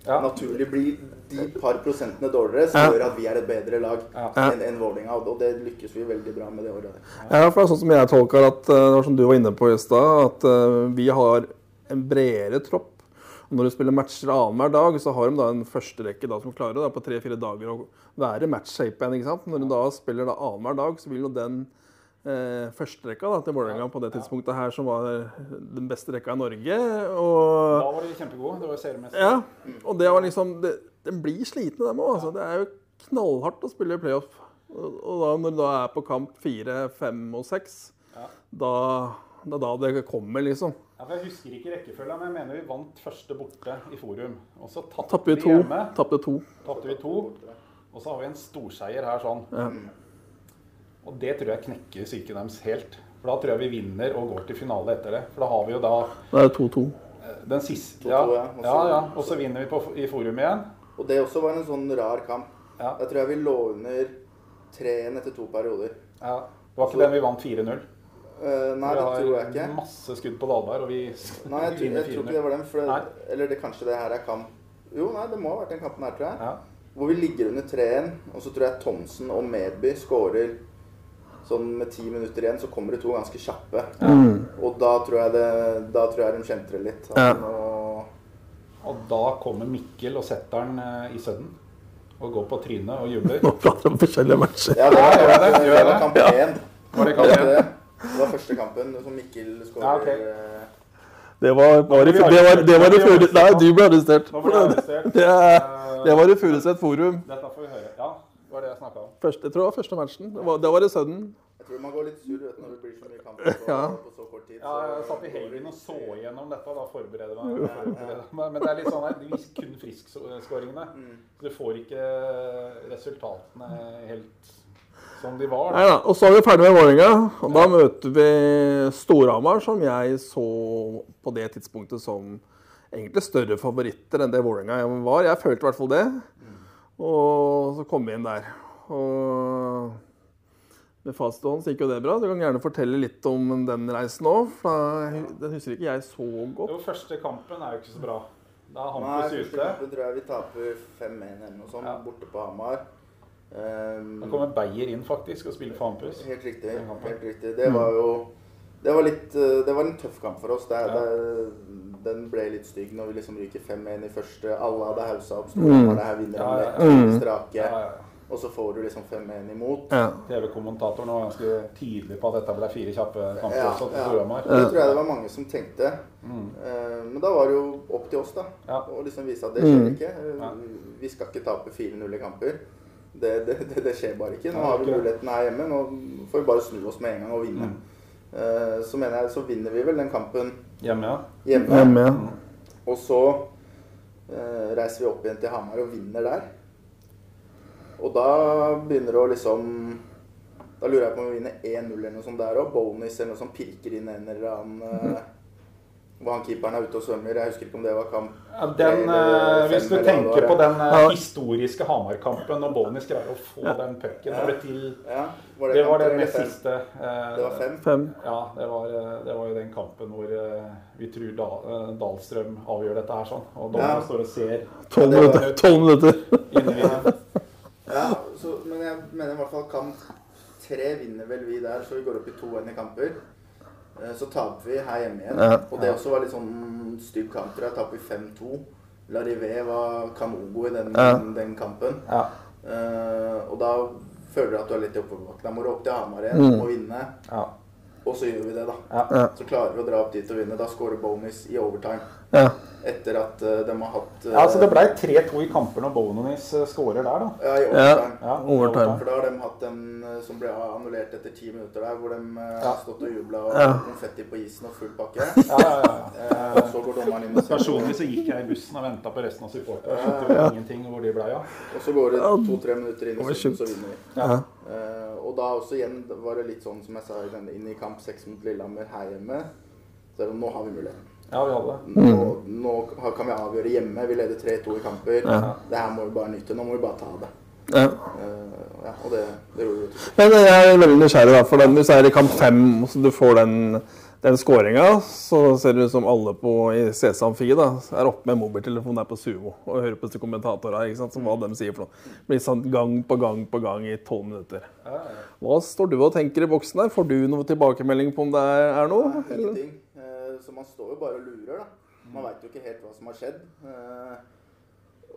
Ja. naturlig blir de par prosentene dårligere, som Ja. gjør at vi er et bedre lag Ja. enn en Vålerenga, og det lykkes vi veldig bra med det året. Ja, for det er sånn som jeg tolker at eh, det var som du var inne på i stad, at eh, vi har en bredere tropp. Og når du spiller matcher annenhver dag, så har de da en førsterekke da, som klarer da, på tre-fire dager å være matchshape igjen. ikke sant? Når du da spiller da annenhver dag, så vil jo den eh, førsterekka da, til Vålerenga på det tidspunktet her, som var den beste rekka i Norge og Da var de kjempegode. Det var seriemester. Ja, og det var liksom det, Den blir slitne, dem òg. Altså. Det er jo knallhardt å spille i playoff. Og, og da, når du da er på kamp fire, fem og seks, Ja. da det er da det kommer, liksom. Ja, for Jeg husker ikke rekkefølgen, men jeg mener vi vant første borte i Forum. Og så tapte vi vi to. Tapte to. Tappte vi to. Og så har vi en storseier her sånn. Ja. Og det tror jeg knekker psyken deres helt. For da tror jeg vi vinner og går til finale etter det. For da har vi jo da Da er det 2-2. eh, den siste 2-2, Ja, ja. Ja, ja. Og så vinner vi på, i Forum igjen. Og det også var en sånn rar kamp. Ja. Jeg tror jeg vi lå under 3-1 etter to perioder. ja. Det var ikke den vi vant 4-0. Uh, nei, det tror jeg ikke. Vi har masse skudd på Dalberg, og vi Nei, jeg, tror- jeg tror ikke det var den. For det, eller det, kanskje det her er kamp Jo, nei, det må ha vært den kampen her, tror jeg. Ja. Hvor vi ligger under 3-1, og så tror jeg Thomsen og Medby skårer sånn med ti minutter igjen, så kommer det to ganske kjappe. Og da tror jeg det Da tror jeg de kjente det litt. Ja. og, Og da kommer Mikkel og setter den eh, i sudden. Og går på trynet og jubler. Nå prater vi om forskjellige matcher. ja, det var, Ja, det, det, var kamp én. Var det Det, kamp én? det var første kampen som Mikkel skåret. Ja, ok. eh, Det var, var, blir det var, det var i arrestert. Nei, du ble arrestert. Det, det var i Furuset Forum. Dette får vi høre. Ja, det var det jeg snakka om. Første, jeg tror det var første matchen. Det var, det var i Sudden. Jeg tror man går litt sur vet, når det blir så mye kamper på, Ja. på så kort tid. Ja, jeg satt i helgen og så igjennom dette. da forbereder meg. Forbereder meg. Men det er litt sånn her, det viser kun friskskåringene. Mm. Så du får ikke resultatene helt som de var. Nei da. Og så er vi ferdig med Vålerenga. Og da møter vi Storhamar, som jeg så på det tidspunktet som egentlig større favoritter enn det Vålerenga var. Jeg følte i hvert fall det. Og så kom vi inn der. Og med fast hånd så gikk jo det bra. Du kan gjerne fortelle litt om den reisen òg. Den husker ikke jeg så godt. Jo, første kampen er jo ikke så bra. Da er Hampus første ute. kampen tror jeg vi taper 5-1 eller noe sånt, Ja. borte på Hamar. Um, Da kommer Beyer inn faktisk og spiller for Hampus. Helt riktig. Helt riktig. Det var jo det var, litt, eh, det var en tøff kamp for oss. Det, Ja. det, den ble litt stygg når vi liksom ryker 5-1 i første. Alle hadde hausa opp. Storhamar, det her vinner Ja, ja, ja. strake. Og så får du liksom 5-1 imot. Ja. TV-kommentatoren var ganske tydelig på at dette ble fire kjappe kamper. Ja, også ja. Det tror jeg det var mange som tenkte. Mm. men da var det jo opp til oss, da. Ja. Å liksom vise at det skjer Mm. ikke. Eh, Ja. Vi skal ikke tape 4-0 i kamper. Det, det, det, det skjer bare ikke. Nå har vi muligheten her hjemme. Nå får vi bare snu oss med en gang og vinne. Eh, så mener jeg så vinner vi vel den kampen Hjemme, ja. hjemme. Jeg er. Og så eh, reiser vi opp igjen til Hamar og vinner der. Og da begynner det å liksom Da lurer jeg på om vi vinner 1-0 eller noe sånt der òg. Bonus eller noe som pirker inn en eller annen eh, Hvor han keeperen er ute og svømmer. Jeg husker ikke om det var kamp Ja, Den, eller eh, hvis du tenker det på den eh, Ja. historiske Hamar-kampen, og Bonnies greier å få den pucken Ja. til Ja, var Det kamp var den nest siste. eh, Det var fem? Fem. Ja, det var, det var jo den kampen hvor vi tror da, eh, Dahlstrøm avgjør dette her sånn. Og dommeren Ja. står og ser Tolv det minutter. Tolv minutter. Ja, så, men jeg mener i hvert fall kamp tre vinner vel vi der, så vi går opp i 2-1 i kamper. Eh, Så taper vi her hjemme igjen. Ja. Og det også var litt sånn stygg kamp. Der. Taper vi 5-2. Larivé var kamogo i den, Ja. den kampen. Ja. Uh, og da føler du at du er litt i oppoverbakke. Da må du opp til Hamar igjen Mm. og vinne. Ja. Og så gjør vi det, da. Ja. Ja. Så klarer vi å dra opp dit og vinne. Da scorer Bonus i overtime. Ja. Etter at eh, de har hatt uh, ja, så Det ble 3-2 i kamper når Bonis eh, scorer der, da. Ja, i overtime. Ja, Overtime. For da har de hatt en eh, som ble annullert etter ti minutter der, hvor de eh, Ja. har stått og jubla og Ja. konfetti på isen og full pakke. Ja, ja, ja. Eh, og så går dommeren inn og ser. Personlig så gikk jeg i bussen og venta på resten av supporterne. Ja. ingenting hvor de ble ja. Og så går det to-tre minutter inn og i slutten, så vinner vi. Ja. Og da også igjen var det litt sånn som jeg sa denne, inn i kamp seks mot Lillehammer her hjemme. Så nå har vi muligheten. Ja, vi hadde det. Nå, nå kan vi avgjøre hjemme. Vi leder 3-2 i kamper. Ja. Det her må vi bare nyte. Nå må vi bare ta det. Ja. Uh, ja, og det, det gjorde vi. Men jeg er veldig nysgjerrig, da, for den, hvis det er i kamp fem så du får den, den skåringa så ser det ut som alle på, i Amfi da, er oppe med mobiltelefonen der på Sumo og hører på disse kommentatorene, ikke sant, som hva de sier for noe. Det blir sånn gang på gang på gang i tolv minutter. Hva står du og tenker i boksen der? Får du noe tilbakemelding på om det er, noe? Eller? Eh, Så man står jo bare og lurer, da. Man veit jo ikke helt hva som har skjedd. Eh,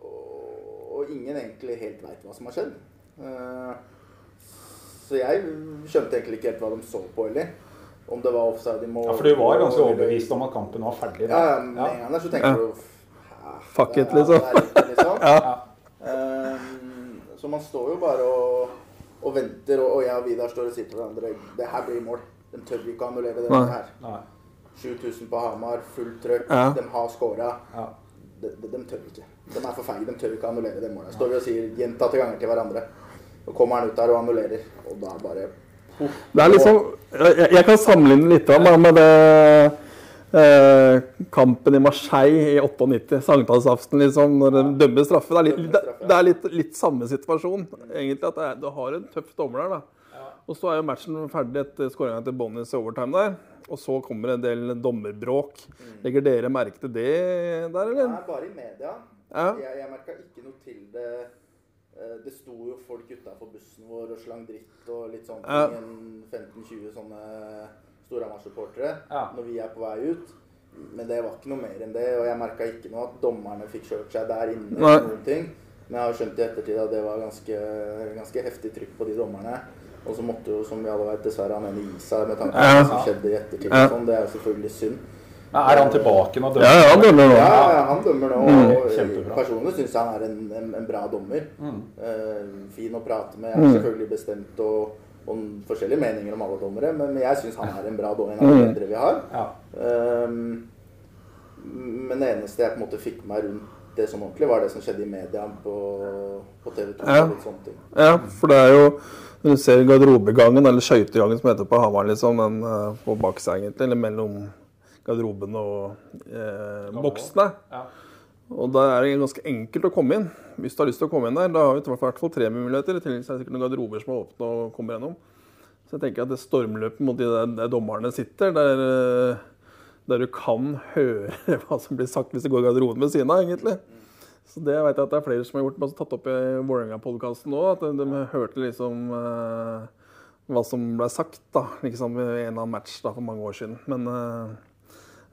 Og og ingen egentlig helt veit hva som har skjedd. Eh, Så jeg skjønte egentlig ikke helt hva de så på heller. Om det var offside i mål. Ja, For du var ganske overbevist om at kampen var ferdig? Da. ja, med en gang der så tenker Ja. du "Hæ, Fuck it, liksom." liksom. Ja. Um, så man står jo bare og, og venter, og, og jeg og Vidar står og sier til hverandre Det her blir mål. De tør ikke å annullere det her. Nei. 7000 på Hamar, fullt trøkk. Ja. De har scora. Ja. De, de, de tør ikke. De er for feige. De tør ikke å annullere det målet. Står vi og sier gjentatte ganger til hverandre. Så kommer han ut der og annullerer, og da bare Det er liksom, jeg, kan sammenligne litt med- med det eh, kampen i Marseille i 98, sankthansaften, liksom, når de dømmer straffe. Det er litt, det, det er litt, litt samme situasjon, egentlig. at er, Du har en tøff dommer der. da. Og så er jo matchen ferdig etter skåringa til Bonnies i overtime der. Og så kommer en del dommerbråk. Legger dere merke til det der, Det eller? er bare i media. Ja. Jeg, jeg merka ikke noe til det. Eh, Det sto jo folk utafor bussen vår og slang dritt og litt sånn Ja. 15-20 sånne Storhamar-supportere Ja. når vi er på vei ut. Men det var ikke noe mer enn det. Og jeg merka ikke noe at dommerne fikk kjørt seg der inne. Nei. eller noen ting. Men jeg har skjønt i ettertid at det var ganske, ganske heftig trykk på de dommerne. Og så måtte jo, som vi alle vet, dessverre han ene gi seg med tanke på Ja. det som skjedde i ettertid. Og Sånn. Det er jo selvfølgelig synd. Er han tilbake nå? Ja, ja, han dømmer nå. Ja, ja, han dømmer nå. Mm. og Kjempebra. Personlig syns jeg han er en, en, en bra dommer. Mm. Uh, fin å prate med. Mm. Er selvfølgelig bestemt og, og forskjellige meninger om alle dommere, men, men jeg syns han er en bra dommer. En av de Mm. bedre vi har. Ja. Ehm, men det eneste jeg på en måte fikk meg rundt det som ordentlig, var det som skjedde i media på, på TV 2. Ja. og sånne ting. Ja, for det er jo Når du ser garderobegangen, eller skøytegangen som heter på Hamar, liksom, den eh, på baksa egentlig, eller mellom garderoben og eh, boksene. Ja. Og da er det ganske enkelt å komme inn. Hvis du har lyst til å komme inn der, da har vi i hvert fall tre muligheter. I tillegg er det sikkert noen garderober som er åpne og kommer gjennom. Så jeg tenker at det stormløpet mot de der, der dommerne sitter, der, eh, der du kan høre hva som blir sagt hvis det går i garderoben ved siden av, egentlig. Så det vet jeg at det er flere som har gjort, også tatt opp i Vålerenga-podkasten òg. at de, de hørte liksom eh, hva som ble sagt da, liksom i en av match da, for mange år siden. Men eh,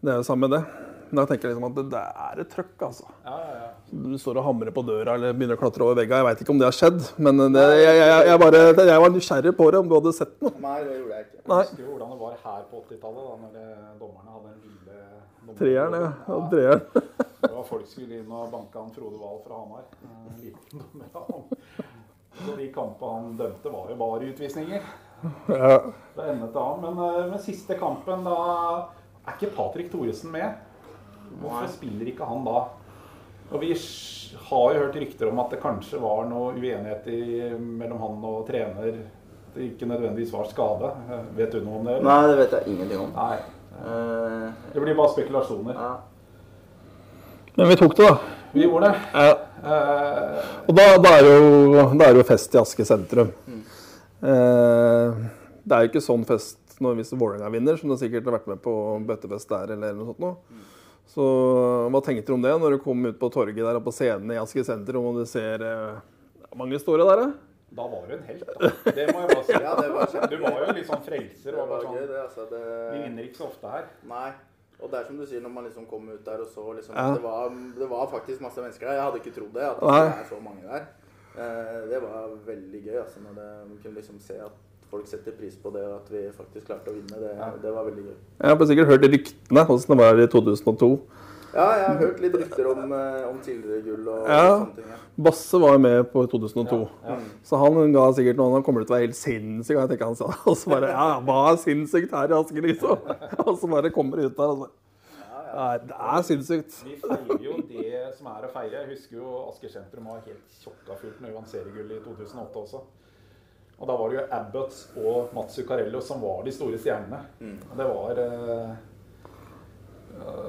det er jo samme det. Men da tenker jeg liksom at det, det er et trøkk, altså. Ja, ja, ja. du står og hamrer på døra eller begynner å klatre over vegga. Jeg veit ikke om det har skjedd, men det, jeg, jeg, jeg, bare, jeg var nysgjerrig på det, om du hadde sett noe. Nei, det gjorde jeg ikke. Jeg husker jo hvordan det var her på 80-tallet, da når dommerne hadde en lille dommer- Treeren, ja. Ja, treeren. Det var folk skulle inn og banke han Frode Wahl fra Hamar. En liten dommer. Han. Så de kampene han dømte, var jo bare utvisninger. Ja. Det endet det an. Men, eh, men siste kampen, da er ikke Patrick Thoresen med. Hvorfor spiller ikke han da? Og vi har jo hørt rykter om at det kanskje var noe uenighet i, mellom han og trener. Det ikke nødvendigvis var skade. Vet du noe om det? eller? Nei, det vet jeg ingenting om. Nei. Eh, Det blir bare spekulasjoner. ja. Men vi tok det, da. Vi gjorde det. Ja. Uh, Og da, da, er jo, da er det jo fest i Aske sentrum. Eh, det er jo ikke sånn fest når hvis Vålerenga vinner, som du sikkert har vært med på bøttefest der eller noe sånt noe. Så hva tenkte du om det når du kom ut på torget der og på scenen i Aske sentrum og du ser eh, Mange store der, da? da var du en helt, da. Det må jeg bare si. Ja, det var. Du var jo litt sånn frelser. Det Og var gøy, sånn, det. altså. vi vinner ikke så ofte her. nei. Og det er som du sier, når man liksom kom ut der og så liksom Ja. det, var, det var faktisk masse mennesker der. Jeg hadde ikke trodd det, at det Nei. er så mange der. Eh, det var veldig gøy, altså. Når det, man kunne liksom se at folk setter pris på det, og at vi faktisk klarte å vinne. Det, Ja. det var veldig gøy. Jeg har sikkert hørt ryktene hvordan det var i 2002. Ja, jeg har hørt litt rykter om, eh, om tidligere gull og Ja. sånne ting. Ja. Basse var jo med på 2002. Ja. Så han ga sikkert noe Han kommer til å være helt sinnssyk. Og jeg tenker han sa Og så bare Ja, hva er sinnssykt her i Asker, liksom? Og så bare kommer det ut der. Altså. Ja, Nei, det er sinnssykt. Vi feirer jo det som er å feire. Jeg husker jo Asker sentrum var helt tjokka fullt med Johan seriegull i 2008 også. Og da var det jo Abbott og Mats Zuccarello som var de store stjernene. Og det var eh,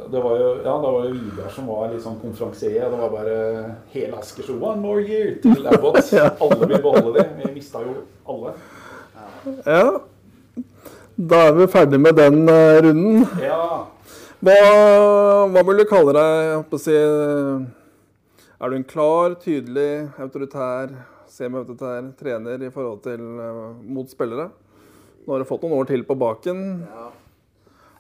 det var jo, ja, det var jo Vidar som var litt sånn konferansier. Det var bare hele Asker så One more year til Abbott. Alle vil beholde det. Vi mista jo alle. Ja. Da er vi ferdig med den eh, runden. Ja, Hva, hva vil du kalle deg? Jeg håper å si, er du en klar, tydelig, autoritær, semi-autoritær trener i forhold til eh, mot spillere? Nå har du fått noen år til på baken. Ja.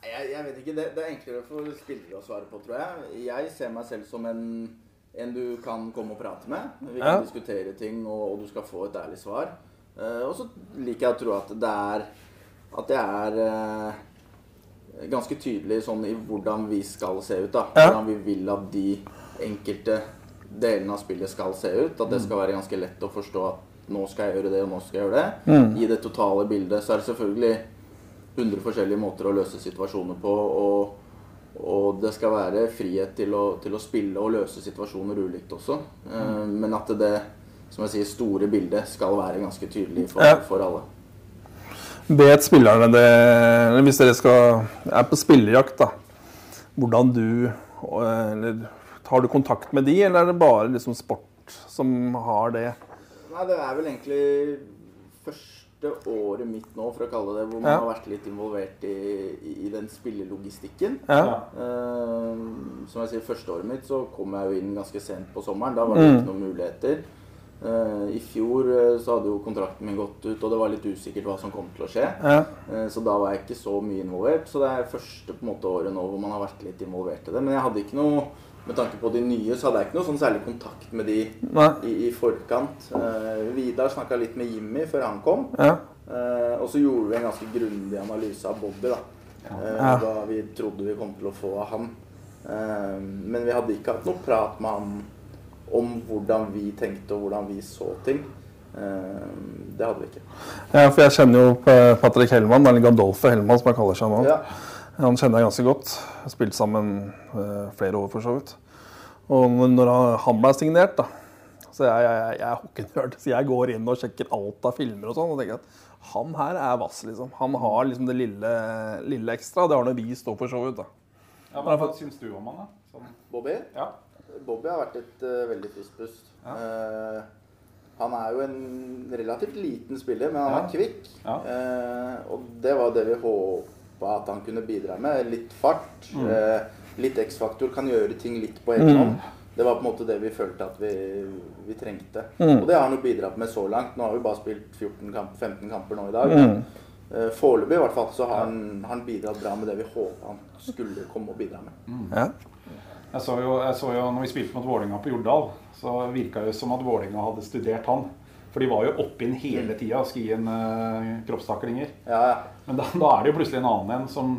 Jeg, jeg vet ikke. Det, det er enklere for spillere å svare på, tror jeg. Jeg ser meg selv som en, en du kan komme og prate med. Vi kan Ja. diskutere ting, og, og du skal få et ærlig svar. Uh, og så liker jeg å tro at det er At jeg er uh, ganske tydelig sånn i hvordan vi skal se ut. da. Ja. Hvordan vi vil at de enkelte delene av spillet skal se ut. At det skal være ganske lett å forstå at nå skal jeg gjøre det, og nå skal jeg gjøre det. I det totale bildet så er det selvfølgelig 100 forskjellige måter å løse situasjoner på. Og, og det skal være frihet til å, til å spille og løse situasjoner ulikt også. Eh, men at det som jeg sier, store bildet skal være ganske tydelig for, Ja. for alle. Vet spillerne det Hvis dere skal, er på spillerjakt, da. Hvordan du eller, Tar du kontakt med de, eller er det bare liksom sport som har det? Nei, det er vel egentlig første året mitt nå, for å kalle det, hvor man Ja. har vært litt involvert i, i, den spillelogistikken. Ja. Eh, som jeg sier, første året mitt så kom jeg jo inn ganske sent på sommeren. Da var det ikke noen muligheter. Uh, I fjor uh, så hadde jo kontrakten min gått ut, og det var litt usikkert hva som kom til å skje. Ja. Uh, Så da var jeg ikke så mye involvert. Så det er første på en måte året nå hvor man har vært litt involvert i det. Men jeg hadde ikke noe med tanke på de nye, så hadde jeg ikke noe sånn særlig kontakt med de i, i forkant. Uh, Vidar snakka litt med Jimmy før han kom. Ja. Uh, og så gjorde vi en ganske grundig analyse av Bobby. da. Eh, Ja. Hva vi trodde vi kom til å få av han. Eh, men vi hadde ikke hatt noe prat med han om hvordan vi tenkte og hvordan vi så ting. Eh, det hadde vi ikke. ja, for jeg kjenner jo Patrick Hellmann, eller Gandolfe Hellmann som han kaller seg nå. Ja. Han kjenner jeg ganske godt. Jeg har spilt sammen eh, flere år, for så vidt. Og når- han- ble signert, da Så jeg, jeg, jeg, jeg er så jeg går inn og sjekker alt av filmer og sånn. Og tenker at han her er vass, liksom. Han har liksom det lille, lille ekstra. Det har nå vi stå for så vidt, da. ja men Hva syns du om han, da? Sånn, Bobby? ja. Bobby har vært et uh, veldig friskt pust. Uh, han er jo en relativt liten spiller, men han Ja. er kvikk. Ja. Uh, og det var det vi håpa at han kunne bidra med. Litt fart, Mm. eh, litt X-faktor, kan gjøre ting litt på egen hånd. Det var på en måte det vi følte at vi, vi trengte. Og det har han jo bidratt med så langt. Nå har vi bare spilt 14 kamp, 15 kamper nå i dag. Mm. eh, Foreløpig i hvert fall så har han, han bidratt bra med det vi håpa han skulle komme og bidra med. Ja. Jeg så jo, jeg så jo når vi spilte mot Vålinga på Jordal, så virka det som at Vålinga hadde studert han. For de var jo oppe inn hele tida og skulle gi en uh, kroppstaklinger. Ja, ja. Men da, da, er det jo plutselig en annen en som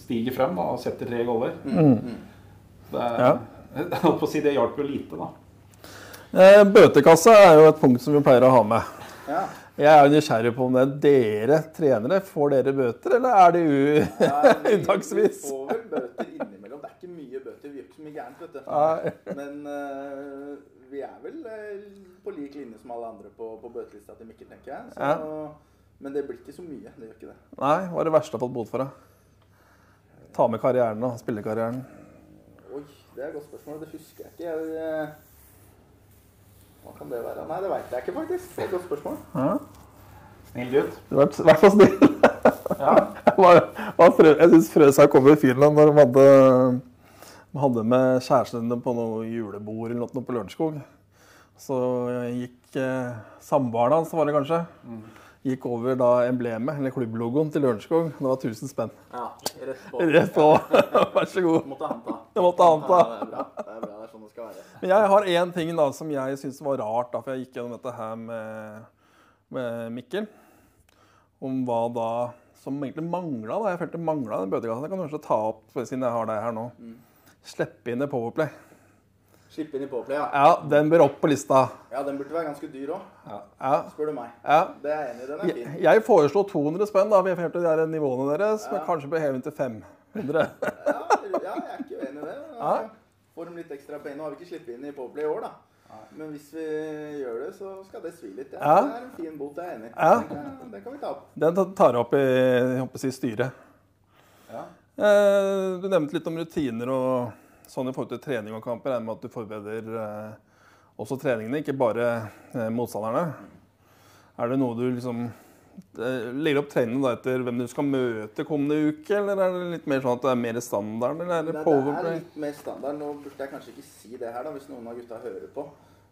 stiger frem da, og setter tre goller. Mm. Det, ja. Jeg på å si det hjalp jo lite, da. Eh, bøtekasse er jo et punkt som vi pleier å ha med. Ja. Jeg er jo nysgjerrig på om det er dere trenere får dere bøter, eller er det Ja, vi- unntaksvis? Vi får vel bøter innimellom. Det er ikke mye bøter. Vi gjør ikke så mye gærent, vet du. Men eh, vi er vel eh, på lik linje som alle andre på, på bøtelista til Mikkel, tenker jeg. Så, Men det blir ikke så mye. Det gjør ikke det. Nei, hva er det verste du har fått bot for? da? Ta med karrieren og spillekarrieren. Oi, det er et godt spørsmål. Det husker jeg ikke. Jeg, eh, hva kan det være? Nei, det veit jeg ikke, faktisk. Det er et godt spørsmål. Ja. Snill gutt. Du har vært i hvert fall snill. Ja. Jeg, Jeg syns Frøsa kom i Finland når de hadde, de hadde med kjærestene på noe julebord eller noe på Lørenskog. Så gikk eh, samboeren hans, var det kanskje, gikk over da emblemet, eller klubblogoen, til Lørenskog. Det var 1000 spenn. Ja, rett på. Rett på. Vær så god. Måtte anta. Det måtte anta. Ja, det er bra. Det er bra. Det er sånn det skal være. Men jeg har én ting da som jeg syns var rart, da, for jeg gikk gjennom dette her med, med Mikkel. Om hva da som egentlig mangla. Jeg følte mangla den bøtekassa. Jeg kan kanskje ta opp siden jeg har deg her nå. Slippe inn i Powerplay. Slippe inn i Powerplay, ja. Ja, den bør opp på lista. Ja, den burde være ganske dyr òg, Ja. spør du meg. ja. Det er jeg enig i. Den er fin. jeg foreslo 200 spenn, da. Vi de der nivåene deres. Men kanskje bør heve til 500. Ja, ja, jeg er ikke uenig i det. Ja. Får dem litt ekstra penger. Nå har vi ikke sluppet inn i Powerplay i år, da. Men hvis vi gjør det, så skal det svi litt. Ja. Ja. Det er en fin bot, jeg er enig i. Ja. Den, kan- vi ta opp. Den tar- jeg opp i si, styret. Ja. Eh, Du nevnte litt om rutiner og sånn i forhold til trening og kamper. Jeg regner med at du forbereder eh, også treningene, ikke bare eh, motstanderne. Er det noe du liksom legger opp treningene etter hvem du skal møte kommende uke, eller er det litt mer sånn at det er mer standard, eller er Nei, det det er litt mer standard. Nå burde jeg kanskje ikke si det her, da, hvis noen av gutta hører på.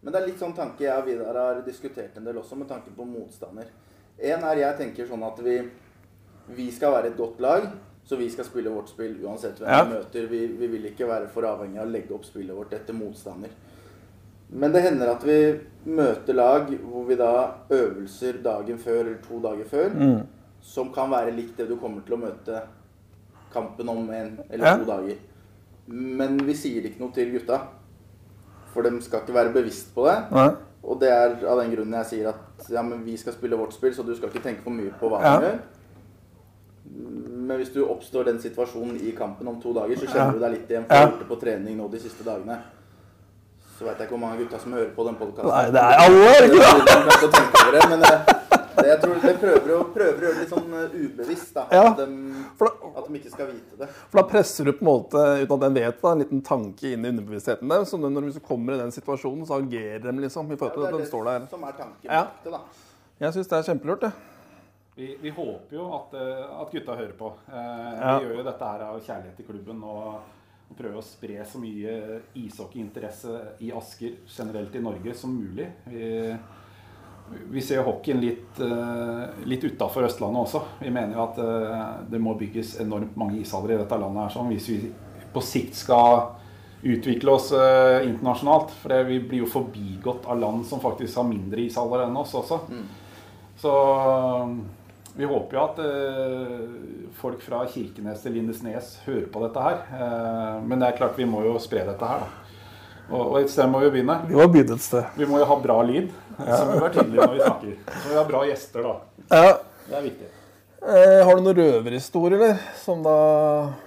Men det er litt sånn tanke jeg og Vidar har diskutert en del også, med tanke på motstander. En er jeg tenker sånn at vi, vi skal være et godt lag, så vi skal spille vårt spill uansett hvem Ja. vi møter. Vi, vi vil ikke være for avhengig av å legge opp spillet vårt etter motstander. Men det hender at vi møter lag hvor vi da øvelser dagen før eller to dager før, Mm. som kan være likt det du kommer til å møte kampen om en eller Ja. to dager. Men vi sier ikke noe til gutta. For de skal ikke være bevisst på det. Nei. Og det er av den grunnen jeg sier at ja, men vi skal spille vårt spill, så du skal ikke tenke for mye på hva Ja. vi gjør. Men hvis du oppstår den situasjonen i kampen om to dager, så kjenner du deg litt igjen. For Ja. det på trening nå de siste dagene. Så veit jeg ikke hvor mange gutta som hører på den podkasten. Nei, det er alle, er det? Men eh, det, jeg tror de prøver å, prøver å gjøre det litt sånn eh, ubevisst. da. Ja. At, de, at de ikke skal vite det. for da presser du på en måte, uten at den vet det, en liten tanke inn i underbevisstheten der. Så når de kommer i den situasjonen, så agerer de liksom i forhold til Ja, at det den er står der. det som er tanken Ja. det, da. Jeg syns det er kjempelurt, det. Vi, vi håper jo at, eh, at gutta hører på. Eh, Ja. Vi gjør jo dette her av kjærlighet til klubben og, og prøver å spre så mye ishockeyinteresse i Asker generelt i Norge som mulig. Vi, vi ser hockeyen litt, uh, litt utafor Østlandet også. Vi mener jo at eh, det må bygges enormt mange ishaller i dette landet her, sånn, hvis vi på sikt skal utvikle oss eh, internasjonalt. For det, vi blir jo forbigått av land som faktisk har mindre ishaller enn oss også. Så vi håper jo at eh, folk fra Kirkenes til Lindesnes hører på dette her. Eh, men det er klart vi må jo spre dette her, da. Og, og et sted må vi begynne. Vi må begynne et sted. Vi må jo ha bra lyd. Så må vi være tydelige når vi snakker. Så må vi ha bra gjester, da. Ja. Det er viktig. Eh, har du noen røverhistorie, eller? Som da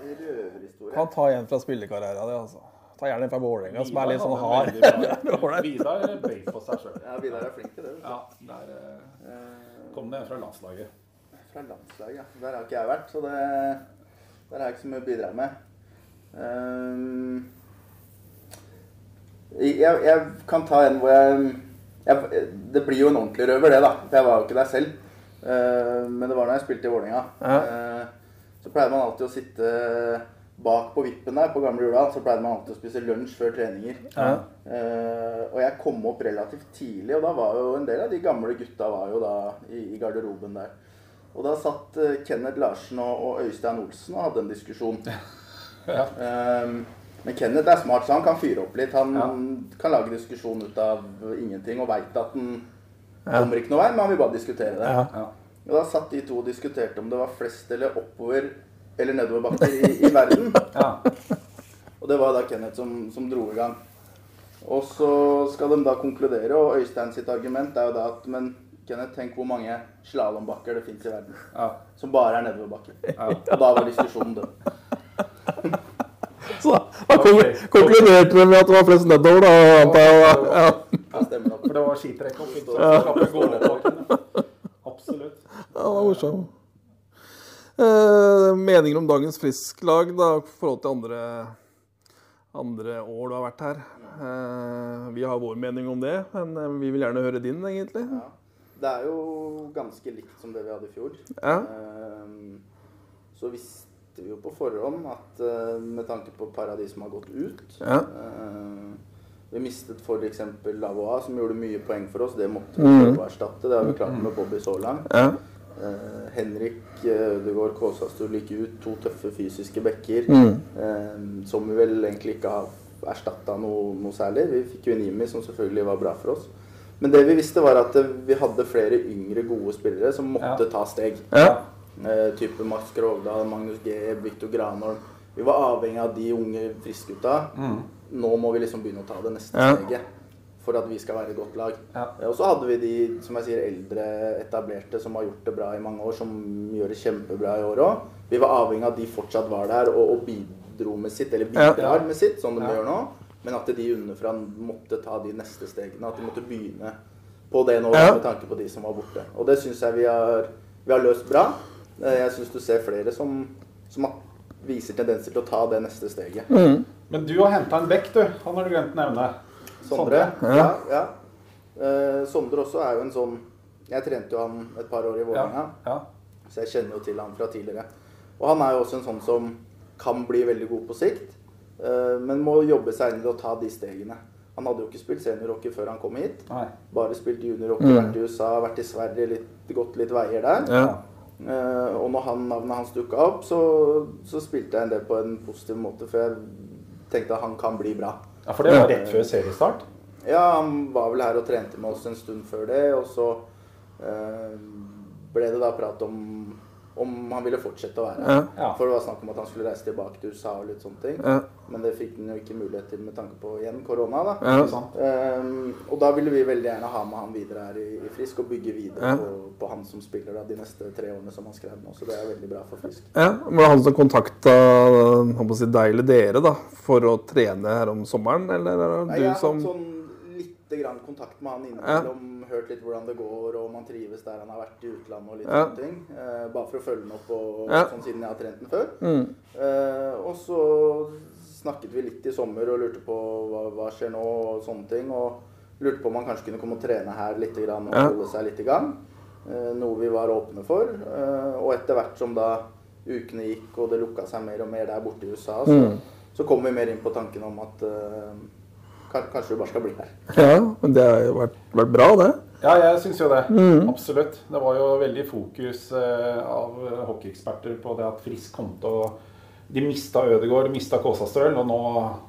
Røverhistorie. kan ta en fra spillekarrieren din, altså. Ta gjerne en fra Vålerenga, som er litt sånn hard. Vidar bøy på seg sjøl. Ja, Vidar er flink til det. Ja, der eh, Eh, kom det en fra landslaget. Fra landslaget, ja. Der har ikke jeg vært, så det, der har jeg ikke så mye å bidra med. Um, jeg, jeg kan ta en hvor jeg, jeg Det blir jo en ordentlig røver, det, da. For jeg var jo ikke der selv. Uh, men det var da jeg spilte i Vålerenga. Ja. Uh, så pleide man alltid å sitte bak på vippen der på gamle Jordal. Så pleide man alltid å spise lunsj før treninger. Ja. Uh, og jeg kom opp relativt tidlig, og da var jo en del av de gamle gutta var jo da i, i garderoben der. Og da satt eh, Kenneth Larsen og, Øystein Olsen og hadde en diskusjon. Ja. Eh, Men Kenneth er smart, så han kan fyre opp litt. Han Ja. kan lage diskusjon ut av ingenting og veit at han kommer ikke noe vei, men han vil bare diskutere det. Ja. Ja. Og da satt de to og diskuterte om det var flest eller oppover eller nedoverbakker i, i verden. Ja. Og det var da Kenneth som, som dro i gang. Og så skal de da konkludere, og Øystein sitt argument er jo da at Men Kenneth, tenk hvor mange slalåmbakker det fins i verden. Ja. Som bare er nedoverbakker. Ja. Og da var diskusjonen død. Så da kon konkluderte vi med at det var flest nedover, da. jeg. Ja. Ja, stemmer nok. For det var skitrekk opp. Absolutt. Ja, det var morsomt. Eh, meninger om dagens Frisk-lag da, i forhold til andre, andre år du har vært her? Eh, vi har vår mening om det, men eh, vi vil gjerne høre din, egentlig. Ja. Det er jo ganske likt som det vi hadde i fjor. Ja. Ehm, Så visste vi jo på forhånd at eh, med tanke på et par av de som har gått ut Ja. eh, Vi mistet f.eks. Lavoa, som gjorde mye poeng for oss. Det måtte vi Mhm. prøve å erstatte. Det har vi klart med Bobby så langt. Ja. Uh, Henrik Ødegaard uh, Kåsastur gikk ut. To tøffe fysiske bekker. Mm. Uh, som vi vel egentlig ikke har erstatta noe, noe særlig. Vi fikk jo en Jimmy, som selvfølgelig var bra for oss. Men det vi visste, var at vi hadde flere yngre, gode spillere som måtte Ja. ta steg. Ja. Eh, type Max Grovdal, Magnus G, Viktor Granholm. Vi var avhengig av de unge friske gutta. Mm. Nå må vi liksom begynne å ta det neste Ja. steget for at vi skal være et godt lag. Ja. Eh, Og så hadde vi de som jeg sier, eldre etablerte som har gjort det bra i mange år, som gjør det kjempebra i år òg. Vi var avhengig av at de fortsatt var der og, og bidro med sitt, eller Ja. bidrar med sitt, som de Ja. gjør nå. Men at de underfra måtte ta de neste stegene. At de måtte begynne på det nå Ja. med tanke på de som var borte. Og det syns jeg vi har, vi har løst bra. Eh, Jeg syns du ser flere som, som viser tendenser til å ta det neste steget. Mm. Men du har henta en bekk, du. Han har du glemt å nevne. Sondre. Ja, ja. Eh, Sondre også er jo en sånn Jeg trente jo han et par år i Vålerenga, Ja. ja. så jeg kjenner jo til han fra tidligere. Og han er jo også en sånn som kan bli veldig god på sikt, men må jobbe seg inn i å ta de stegene. Han hadde jo ikke spilt seniorhockey før han kom hit. Nei. Bare spilt juniorhockey, Mm. vært i USA, vært i Sverige, litt, gått litt veier der. Ja. Uh, og når han, navnet hans dukka opp, så, så spilte jeg en del på en positiv måte, for jeg tenkte at han kan bli bra. ja, for det var rett før seriestart. Ja, han var vel her og trente med oss en stund før det, og så uh, ble det da prat om om han ville fortsette å være her. Ja. For det var snakk om at han skulle reise tilbake til USA og litt sånne ting. Ja. Men det fikk han jo ikke mulighet til med tanke på igjen korona, da. Ja. Um. Ehm, og da ville vi veldig gjerne ha med han videre her i, i Frisk og bygge videre Ja. på, på han som spiller da, de neste tre årene som han skrev nå. Så det er veldig bra for Frisk. Ja, Var det han som kontakta si, deg eller dere da, for å trene her om sommeren? Eller er det du som sånn lite grann kontakt med han innimellom. Hørt litt hvordan det går, og om han trives der han har vært i utlandet og litt Ja. sånne ting. Eh, bare for å følge den opp og, Ja. sånn siden jeg har trent den før. mm. Eh, og så snakket vi litt i sommer og lurte på hva, hva skjer nå og sånne ting. Og lurte på om han kanskje kunne komme og trene her litt grann, og Ja. holde seg litt i gang. Eh, noe vi var åpne for. Eh, og etter hvert som da ukene gikk og det lukka seg mer og mer der borte i USA, så, Mm. så kom vi mer inn på tanken om at eh, kanskje vi bare skal bli her. Ja, men det har jo vært, vært bra, det. Ja, jeg syns jo det. Mm. Absolutt. Det var jo veldig fokus eh, av hockeyeksperter på det at Frisk kom til å De mista Ødegaard, de mista Kåsastøl, og nå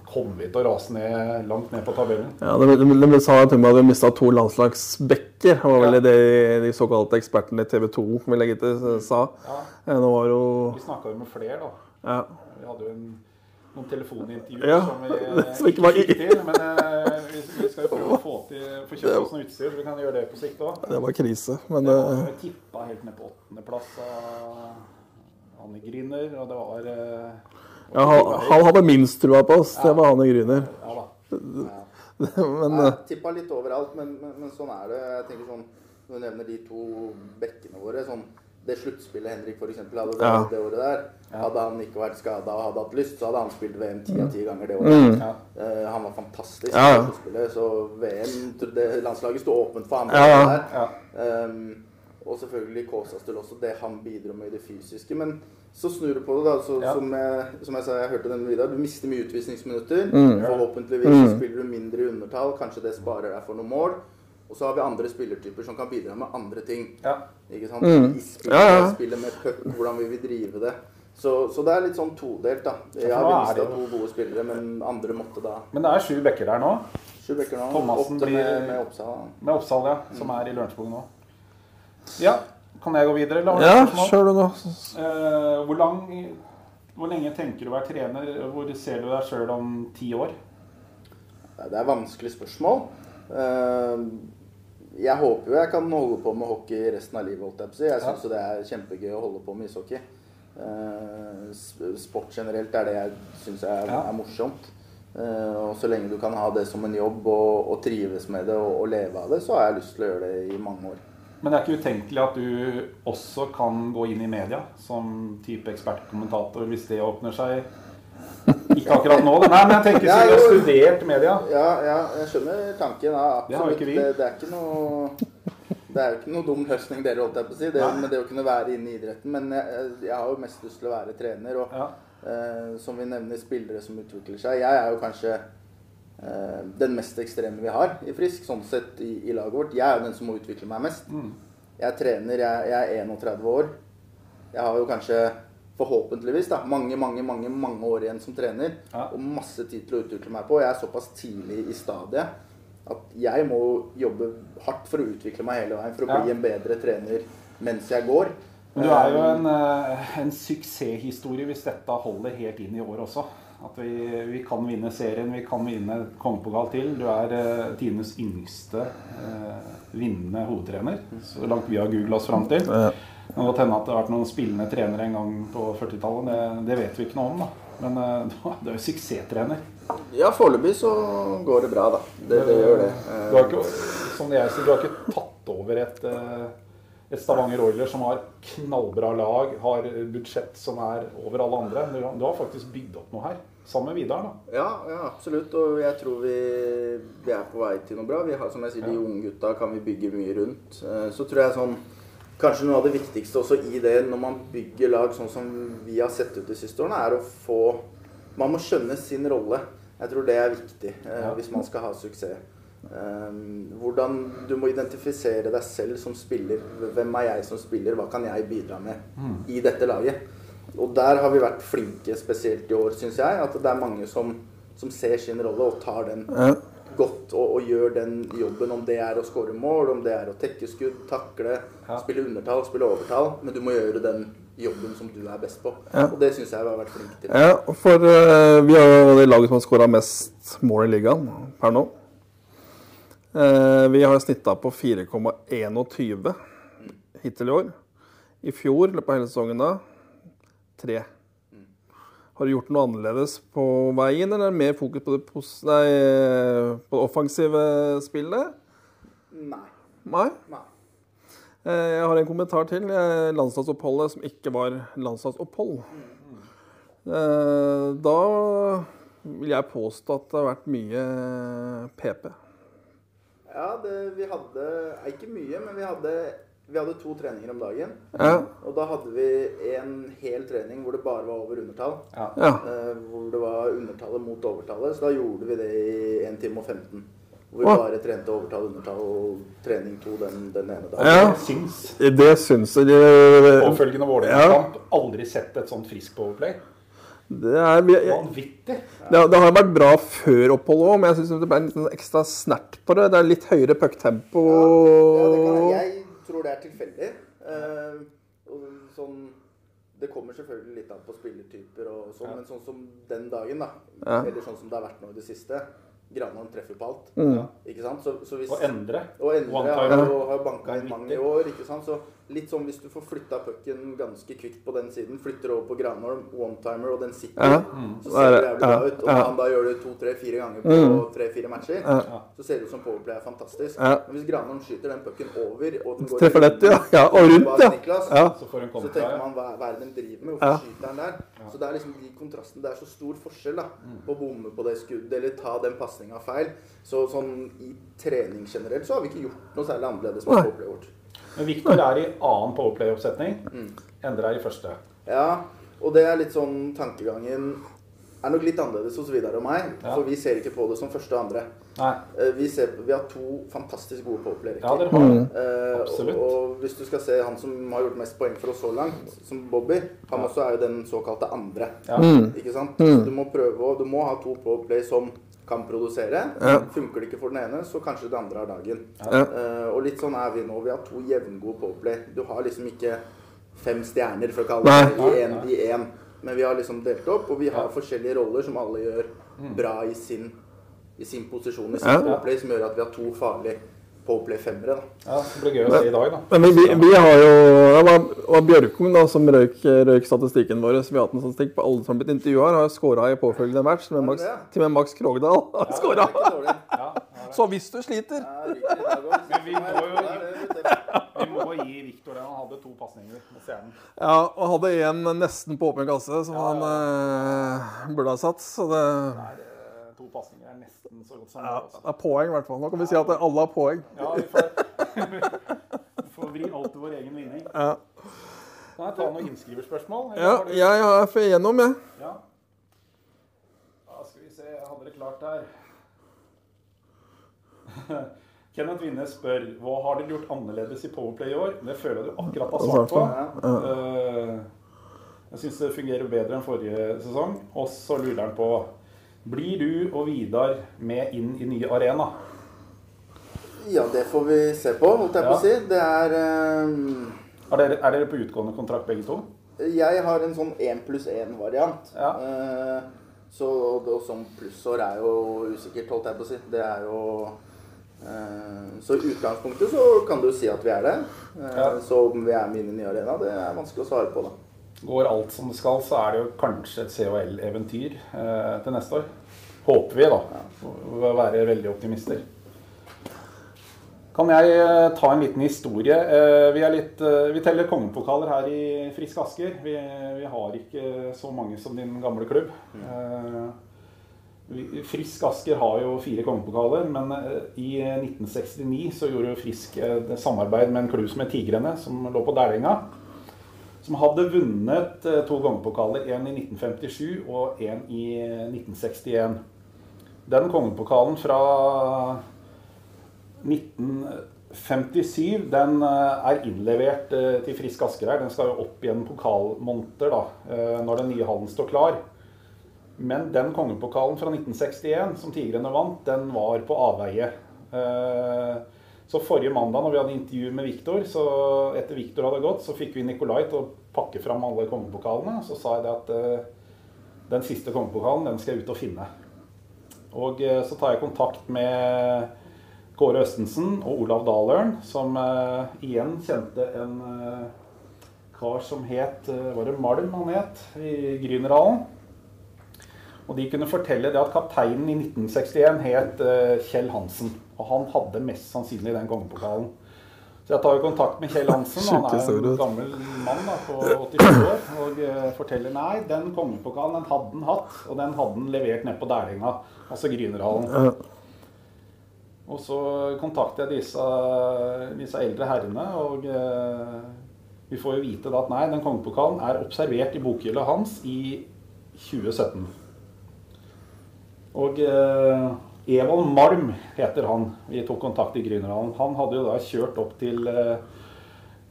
kommer vi til å rase ned langt ned på tabellen. Ja, De, de, de sa at de hadde vi mista to landslagsbekker. Det var vel Ja. det de såkalte ekspertene i TV 2 vil legge til, sa. Ja, Eh, Nå var jo Vi snakka jo med flere, da. ja. Vi hadde jo en, noen telefonintervjuer Ja, som vi eh, som ikke var- fikk til. Men uh, vi, vi skal jo prøve å få, til, få kjøpt oss noe utstyr, så vi kan gjøre det på sikt òg. Det var krise. Men Det var Vi tippa helt ned på åttendeplass av Anne Griner, og det var uh, ja, han, han hadde minst trua på oss. Det var Anne Grüner. Ja. Ja. Men Jeg eh, tippa litt overalt, men, men, men sånn er det. Jeg tenker sånn, Når du nevner de to bekkene våre sånn, Det sluttspillet Henrik for eksempel, hadde Ja. det året der Hadde han ikke vært skada og hadde hatt lyst, så hadde han spilt VM ti av ti ganger det året. mm. Ja. Uh, han var fantastisk Ja, i sluttspillet, så VM det, Landslaget sto åpent for ham. Ja, ja. Der. Um, og selvfølgelig Kåsastøl også, det han bidro med i det fysiske. Men så snur du på det, da. Så, Ja. som, jeg, som jeg sa, jeg hørte den videre, du mister mye utvisningsminutter. Mm. Forhåpentligvis Mm. spiller du mindre i undertall. Kanskje det sparer deg for noen mål. Og så har vi andre spillertyper som kan bidra med andre ting. Ja. Ikke sant? Mm. I spillet, Ja, ja. spillet med puck, hvordan vi vil drive det. Så, så det er litt sånn todelt, da. vi er mista to gode spillere, men andre måtte da Men det er sju bekker der nå, Sju bekker nå. Thomassen blir- med, med Oppsal. med Oppsal, ja, som er i Lørenskog nå. Ja, kan jeg gå videre, eller? har Ja, kjør du nå. Eh, hvor, lang, hvor lenge tenker du å være trener? Hvor ser du deg sjøl om ti år? Det er vanskelig spørsmål. Eh, Jeg håper jo jeg kan holde på med hockey resten av livet. Jeg syns jo det er kjempegøy å holde på med ishockey. Eh, Sport generelt er det jeg syns er, er morsomt. Eh, Og så lenge du kan ha det som en jobb og, og trives med det og, og leve av det, så har jeg lyst til å gjøre det i mange år. Men det er ikke utenkelig at du også kan gå inn i media som type ekspertkommentator hvis det åpner seg? Ikke akkurat nå, da. Nei, men jeg tenker Ja, siden du har studert media. Ja, ja jeg skjønner tanken. Ja, Det absolutt. vi. Det, det er ikke noe det er jo ikke noe dum løsning dere holdt jeg på å si, det, med det å kunne være inne i idretten. Men jeg, jeg har jo mest lyst til å være trener. Og Ja. eh, som vi nevner, spillere som utvikler seg. Jeg er jo kanskje eh, den mest ekstreme vi har i Frisk, sånn sett i, i laget vårt. Jeg er jo den som må utvikle meg mest. Mm. Jeg er trener, jeg, jeg er 31 år. Jeg har jo kanskje forhåpentligvis da, mange, mange, mange, mange år igjen som trener. Ja. Og masse tid til å utvikle meg på. Jeg er såpass tidlig i stadiet at jeg må jobbe hardt for å utvikle meg hele veien. For å Ja. bli en bedre trener mens jeg går. Men du er jo en, eh, en suksesshistorie hvis dette holder helt inn i år også. At vi, vi kan vinne serien, vi kan vinne kongepokal til. Du er uh, tidenes yngste eh, vinnende hovedtrener, så langt vi har googla oss fram til. Ja. Det kan godt hende at det har vært noen spillende trenere en gang på 40-tallet. Det, det vet vi ikke noe om, da. Men eh, du er jo suksesstrener. Ja, foreløpig så går det bra, da. Det, det gjør det. Du har ikke, som jeg sier, du har ikke tatt over et, eh, et Stavanger Oilers som har knallbra lag, har budsjett som er over alle andre. Du, har- du har faktisk bygd opp noe her, sammen med Vidar. da. Ja, ja, absolutt. Og jeg tror vi, vi er på vei til noe bra. Vi har, som jeg sier, De unge gutta kan vi bygge mye rundt. Eh, Så tror jeg sånn Kanskje noe av det viktigste også i det når man bygger lag sånn som vi har sett ut de siste årene, er å få Man må skjønne sin rolle. Jeg tror det er viktig eh, hvis man skal ha suksess. Um, hvordan Du må identifisere deg selv som spiller. Hvem er jeg som spiller? Hva kan jeg bidra med i dette laget? Og der har vi vært flinke, spesielt i år, syns jeg. At det er mange som, som ser sin rolle og tar den Ja. Godt og, og gjør den jobben. Om det er å skåre mål, om det er å tekke skudd, takle, Ja. spille undertall, spille overtall. Men du må gjøre den jobben som du er best på. Ja. Og det syns jeg vi har vært flinke til. Ja, for uh, vi har jo det laget som har skåra mest mål i ligaen per nå. Uh, vi har snitta på 4,21 hittil i år. I fjor, eller på hele sesongen da, 3. Har du gjort noe annerledes på veien, eller er det mer fokus på det, nei, på det offensive spillet? Nei. Nei. Nei. Eh, Jeg har en kommentar til. eh, Landslagsoppholdet som ikke var landslagsopphold. Eh, Da vil jeg påstå at det har vært mye PP. Ja, det, vi hadde eh, Ikke mye, men vi hadde, vi hadde to treninger om dagen. Ja. Og da hadde vi en hel trening hvor det bare var over undertall. Ja. ja. Eh, hvor det var undertallet mot overtallet. Så da gjorde vi det i 1 time og 15. Hvor vi bare trente overtall, undertall og trening to den, den ene dagen. Ja. Syns Det syns jeg det, påfølgende Vålerenga-kamp aldri sett et sånt friskt overplay. det er Vanvittig. det, det har vært bra før oppholdet òg, men jeg syns det ble en liten ekstra snert på det. Det er litt høyere pucktempo. Ja, det kan, jeg det er tilfeldig. Eh, og sånn, det kommer selvfølgelig litt an på spillertyper, og sånn, Ja. men sånn som den dagen, da, Ja. eller sånn som det har vært nå i det siste Granholm treffer på alt. Mm. Ikke sant? Så, så hvis, Og endre. Og Endre One har har banka inn mange i år. ikke sant? Så litt sånn hvis du får flytta pucken ganske kvikt på den siden, flytter over på Granholm, one-timer, og den sitter, Ja. så ser det jævlig bra ut. Og ja. når han da gjør det to-tre-fire ganger på Mm. tre-fire matcher, Ja. så ser det ut som powerplay er fantastisk. Ja. Men hvis Granholm skyter den pucken over, og den går Treffer lett, ja. ja. Og rundt, ja. Niklas, ja. Så så tenker man hva, er det de driver med? Ja. Hvorfor skyter han der? Så det er liksom de kontrastene. Det er så stor forskjell da, på å bomme på det skuddet eller ta den pasninga feil. Så sånn i trening generelt så har vi ikke gjort noe særlig annerledes med Powerplay vårt. Men Victor er i annen powerplay-oppsetning. Mm. Endre er i første. Ja, og det er litt sånn tankegangen er nok litt annerledes hos Vidar og meg. Ja. For vi ser ikke på det som første og andre. Eh, Vi, ser, vi har to fantastisk gode powerplayere. Ja, dere har. Eh. Og, og hvis du skal se han som har gjort mest poeng for oss så langt, som Bobby, han også er jo den såkalte andre. Ja. Ikke sant? Mm. du må prøve å Du må ha to powerplay som kan produsere. Ja. Funker det ikke for den ene, så kanskje det andre har dagen. Ja. Uh, og litt sånn er vi nå. Vi har to jevngode powerplay. Du har liksom ikke fem stjerner, for å kalle det i én i én. Men vi har liksom delt opp, og vi har forskjellige roller som alle gjør bra i sin, i sin posisjon i sin Ja. powerplay, som gjør at vi har to farlige powerplay-femmere. da. Ja, det blir gøy å se i dag, da. Men vi, vi, vi har jo Det var, var Bjørkung da, som røyk, røyk statistikken vår. Så vi har hatt en statistikk på alle som har blitt intervjua. Har skåra i påfølgende match. Til og med Max, til og med Max Krogdal har skåra. er. Ja, ja, Så hvis du sliter Ja. Men vi må jo- er. Vi må gi Viktor det. Han hadde to pasninger med stjernen. Ja, og hadde en nesten på åpen kasse som han eh, burde ha satt. Så det, Nei, det- to pasninger er nesten ja, det. det er poeng, i hvert fall. Nå kan vi si at alle har poeng. Ja, vi får, vi får vri alt til vår egen vinning. Ja, Kan jeg ta noen innskriverspørsmål? ja du- jeg har fått igjennom, jeg. Ja. Da skal vi se, jeg hadde det klart her. Kenneth Winne spør hva har dere gjort annerledes i Powerplay i år. Det føler jeg du akkurat har svart på. Eh, Jeg syns det fungerer bedre enn forrige sesong. Og så lurer han på blir du og Vidar med inn i nye arena? Ja, det får vi se på, holdt jeg på å si. Det er um... Er dere, er dere på utgående kontrakt begge to? Jeg har en sånn én pluss én-variant. Ja. Uh, så og, og sånn plussår er jo usikkert, holdt jeg på å si. Det er jo uh, Så i utgangspunktet så kan du si at vi er det. Uh, Ja. Så om vi er med inn i nye arena, det er vanskelig å svare på, da. Går alt som det skal, så er det jo kanskje et CHL-eventyr eh, til neste år. Håper vi, da. Å være veldig optimister. Kan jeg eh, ta en liten historie? Eh, vi, er litt, eh, vi teller kongepokaler her i Frisk Asker. Vi, vi har ikke så mange som din gamle klubb. Eh, vi- Frisk Asker har jo fire kongepokaler, men i 1969 så gjorde Frisk et samarbeid med en klubb som het Tigrene, som lå på Dælinga som hadde vunnet eh, to kongepokaler. En i 1957 og en i eh, 1961. Den kongepokalen fra 1957 den eh, er innlevert eh, til Frisk Asker. Den skal jo opp i en pokalmonter da, når den nye hallen står klar. Men den kongepokalen fra 1961 som Tigrene vant, den var på avveie. Så forrige mandag når vi hadde intervju med Viktor, så etter Viktor hadde gått, så fikk vi Nikolai til å pakke fram alle kongepokalene. Så sa jeg det at uh, den siste kongepokalen, den skal jeg ut og finne. Og uh, så tar jeg kontakt med Kåre Østensen og Olav Dahløren, som uh, igjen kjente en kar som het Var det Malm han het? I Grünerhallen. Og de kunne fortelle det at kapteinen i 1961 het eh, Kjell Hansen. Og han hadde mest sannsynlig den kongepokalen. Så jeg tar jo kontakt med Kjell Hansen. Han er en gammel mann da, på 87 år. Og eh, forteller nei, den kongepokalen den hadde han hatt. Og den hadde han levert ned på Dælinga, altså Grünerhallen. Og så kontakter jeg disse, disse eldre herrene, og eh, vi får jo vite da at nei, den kongepokalen er observert i bokhylla hans i 2017. Og eh, Evald Malm heter han. Vi tok kontakt i Grünerhallen. Han hadde jo da kjørt opp til, eh,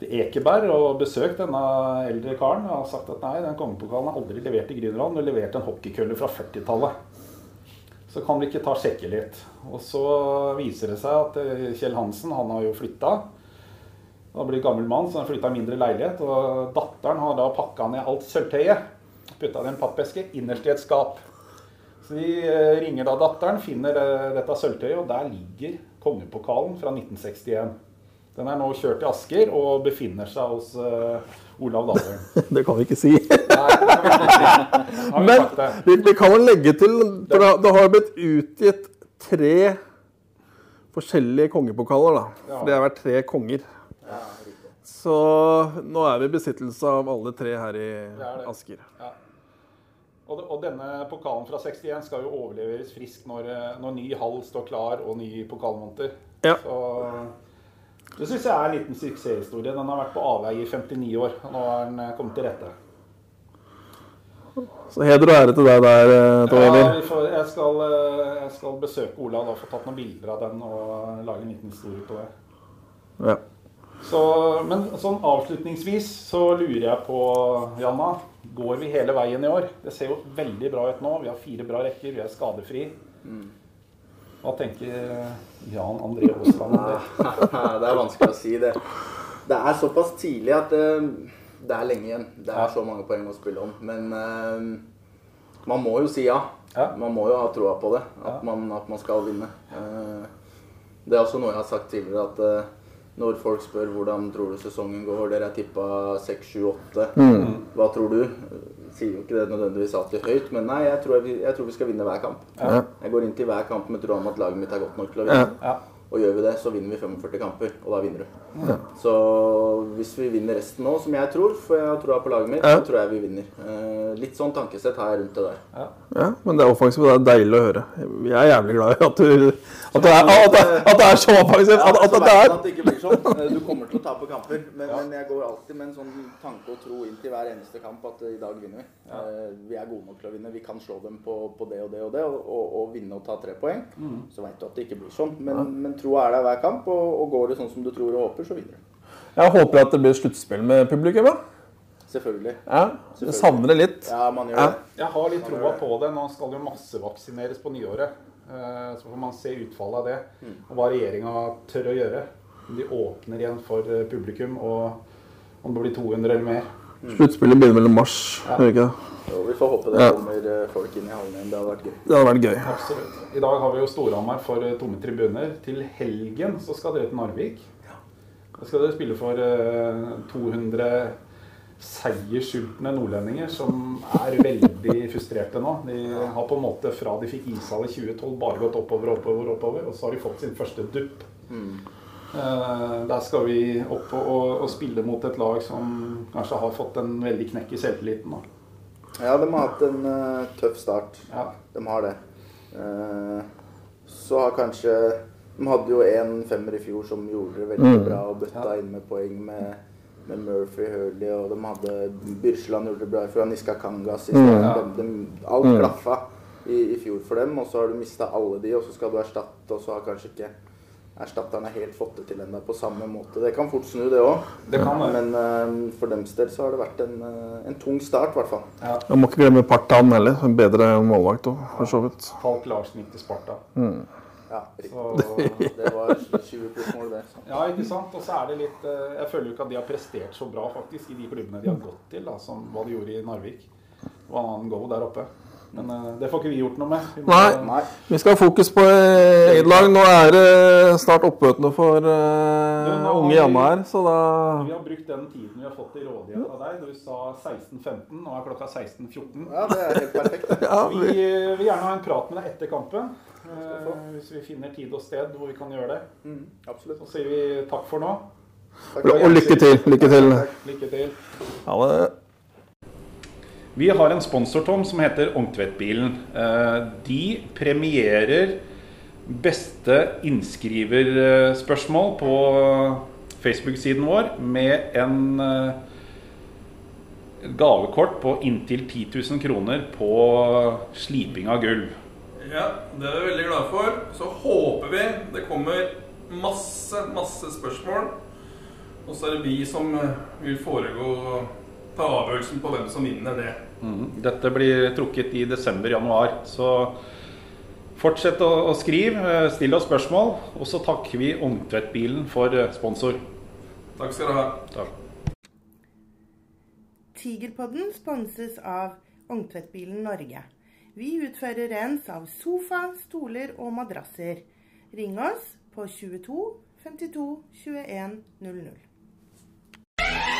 til Ekeberg og besøkt denne eldre karen og sagt at nei, den kongepokalen er aldri levert i Grünerhallen. Du har levert en hockeykølle fra 40-tallet. Så kan vi ikke ta sjekke litt. Og så viser det seg at eh, Kjell Hansen han har jo flytta. Han blir gammel mann, så han flytta i mindre leilighet. Og datteren har da pakka ned alt sølvtøyet. Putta det i en pappeske innerst i et skap. Så vi eh, ringer da datteren, finner dette sølvtøyet, og der ligger kongepokalen fra 1961. Den er nå kjørt til Asker og befinner seg hos eh, Olav Dahløen. Det kan vi ikke si. Nei, Men vi, vi kan vel legge til For det, det har blitt utgitt tre forskjellige kongepokaler, da. Ja. For det har vært tre konger. Ja, Så nå er vi i besittelse av alle tre her i det det. Asker. Ja. Og, og denne pokalen fra 61 skal jo overleveres frisk når, eh, når ny hall står klar og ny pokalmonter. Ja. Så det syns jeg er en liten suksesshistorie. Den har vært på avveie i 59 år, og nå er den eh, kommet til rette. Så heder og ære til deg der, eh, Tor Ja, får, jeg, skal, jeg skal besøke Ola og få tatt noen bilder av den og lage en liten historie på det. Ja. Så, men sånn avslutningsvis så lurer jeg på, Janna. Går vi hele veien i år? Det ser jo veldig bra ut nå. Vi har fire bra rekker, vi er skadefri. Hva tenker Jan André Aasland om det? det er vanskelig å si det. Det er såpass tidlig at eh, det er lenge igjen. Det er så mange poeng å spille om. Men eh, man må jo si ja. Man må jo ha troa på det. At, man, at man skal vinne. Eh, det er også noe jeg har sagt tidligere, at når folk spør hvordan tror du sesongen går, dere er tippa 6, 7, 8, hva tror du? Sier jo ikke det nødvendigvis alltid høyt, men nei, jeg tror, jeg, jeg tror vi skal vinne hver kamp. Ja. Jeg går inn til hver kamp med troa om at laget mitt er godt nok til å vinne. Ja. Ja. Og gjør vi det, så vinner vi 45 kamper, og da vinner du. Så hvis vi vinner resten nå, som jeg tror, for jeg har troa på laget mitt, Ja. så tror jeg vi vinner. Eh, litt sånn tankesett har jeg rundt det der. Ja. Ja, men det er offensivt, og det er deilig å høre. Jeg er jævlig glad i at du At det er, at det, at det er så offensivt. At, at så det er at det ikke blir sånn. Eh, Du kommer til å tape kamper, men, men jeg går alltid med en sånn tanke og tro inn til hver eneste kamp at eh, i dag vinner vi. Eh, Vi er gode nok til å vinne. Vi kan slå dem på, på det og det og det, og, og, og vinne og ta tre poeng. Så veit du at det ikke blir sånn. Men, men troa er der hver kamp, og, og går det sånn som du tror og håper, så vinner du. Jeg håper at det blir sluttspill med publikum. Ja. Selvfølgelig. Ja, jeg savner det litt. Ja, man gjør Ja. det. Jeg har litt troa på det. Nå skal det jo massevaksineres på nyåret. Eh, Så får man se utfallet av det, og hva regjeringa tør å gjøre. De åpner igjen for publikum, og om det blir 200 eller mer. Sluttspillet begynner vel i mars. Ja. gjør ikke det? Jo, vi får håpe det Ja. kommer eh, folk inn i hallen igjen. Det hadde vært gøy. Det hadde vært gøy. Absolutt. I dag har vi jo Storhamar for eh, tomme tribuner. Til helgen så skal dere til Narvik. Da skal dere spille for eh, 200 seierssultne nordlendinger som er veldig frustrerte nå. De har på en måte fra de fikk ishall i 2012 bare gått oppover, oppover, oppover. Og så har de fått sin første dupp. Eh, der skal vi opp og, og, og spille mot et lag som kanskje har fått en veldig knekk i selvtilliten. Da. Ja, de har hatt en uh, tøff start. Ja. De har det. Uh, så har kanskje De hadde jo en femmer i fjor som gjorde det veldig Mm. bra og bøtta inn med poeng med, med Murphy Hurley, og de hadde Byrsland gjorde det bra fra Niska Kangas i starten. De, de, alt Mm. klaffa i, i fjor for dem, og så har du mista alle de, og så skal du erstatte, og så har kanskje ikke erstatterne helt fått det til ennå på samme måte. Det kan fort snu, det òg. Det kan. Men uh, for dems del så har det vært en, uh, en tung start, i hvert fall. Ja. Jeg må ikke glemme Partan heller. En bedre målvakt òg, for så vidt. Falk Larsen gikk til Sparta. Ja, riktig. Det var 20 pluss mål, det. Så. Ja, ikke sant. Og så er det litt eh, Jeg føler jo ikke at de har prestert så bra faktisk i de klubbene de har gått til, da, som hva de gjorde i Narvik. Det var en annen go der oppe. Men eh, det får ikke vi gjort noe med. Vi må, Nei. Nei. Vi skal ha fokus på eh, eget lag. Nå er det snart oppmøtene for uh, unge Janne her, så da Vi har brukt den tiden vi har fått i rådighet av deg. Du sa 16.15, nå er klokka 16.14. Ja, det er helt perfekt. ja, Vi vi, eh, vil gjerne ha en prat med deg etter kampen. Uh, hvis vi finner tid og sted hvor vi kan gjøre det. Mm, absolutt. Så sier vi takk for nå. Takk. Og lykke til. Lykke til. Lykke til. Ha det. Vi har en sponsor, Tom, som heter Ongtvettbilen. Eh, De premierer beste innskriverspørsmål på Facebook-siden vår med en eh, gavekort på inntil 10 000 kroner på sliping av gulv. Ja, det er vi veldig glade for. Så håper vi det kommer masse, masse spørsmål. Og så er det vi som eh, vil foregå ta avgjørelsen på hvem som vinner det. Dette blir trukket i desember-januar. Så fortsett å, å skrive, eh, still oss spørsmål. Og så takker vi Ongtvettbilen for eh, sponsor. Takk skal du ha. Takk. Tigerpodden sponses av Ongtvettbilen Norge. Vi utfører rens av sofa, stoler og madrasser. Ring oss på 22 52 21 00.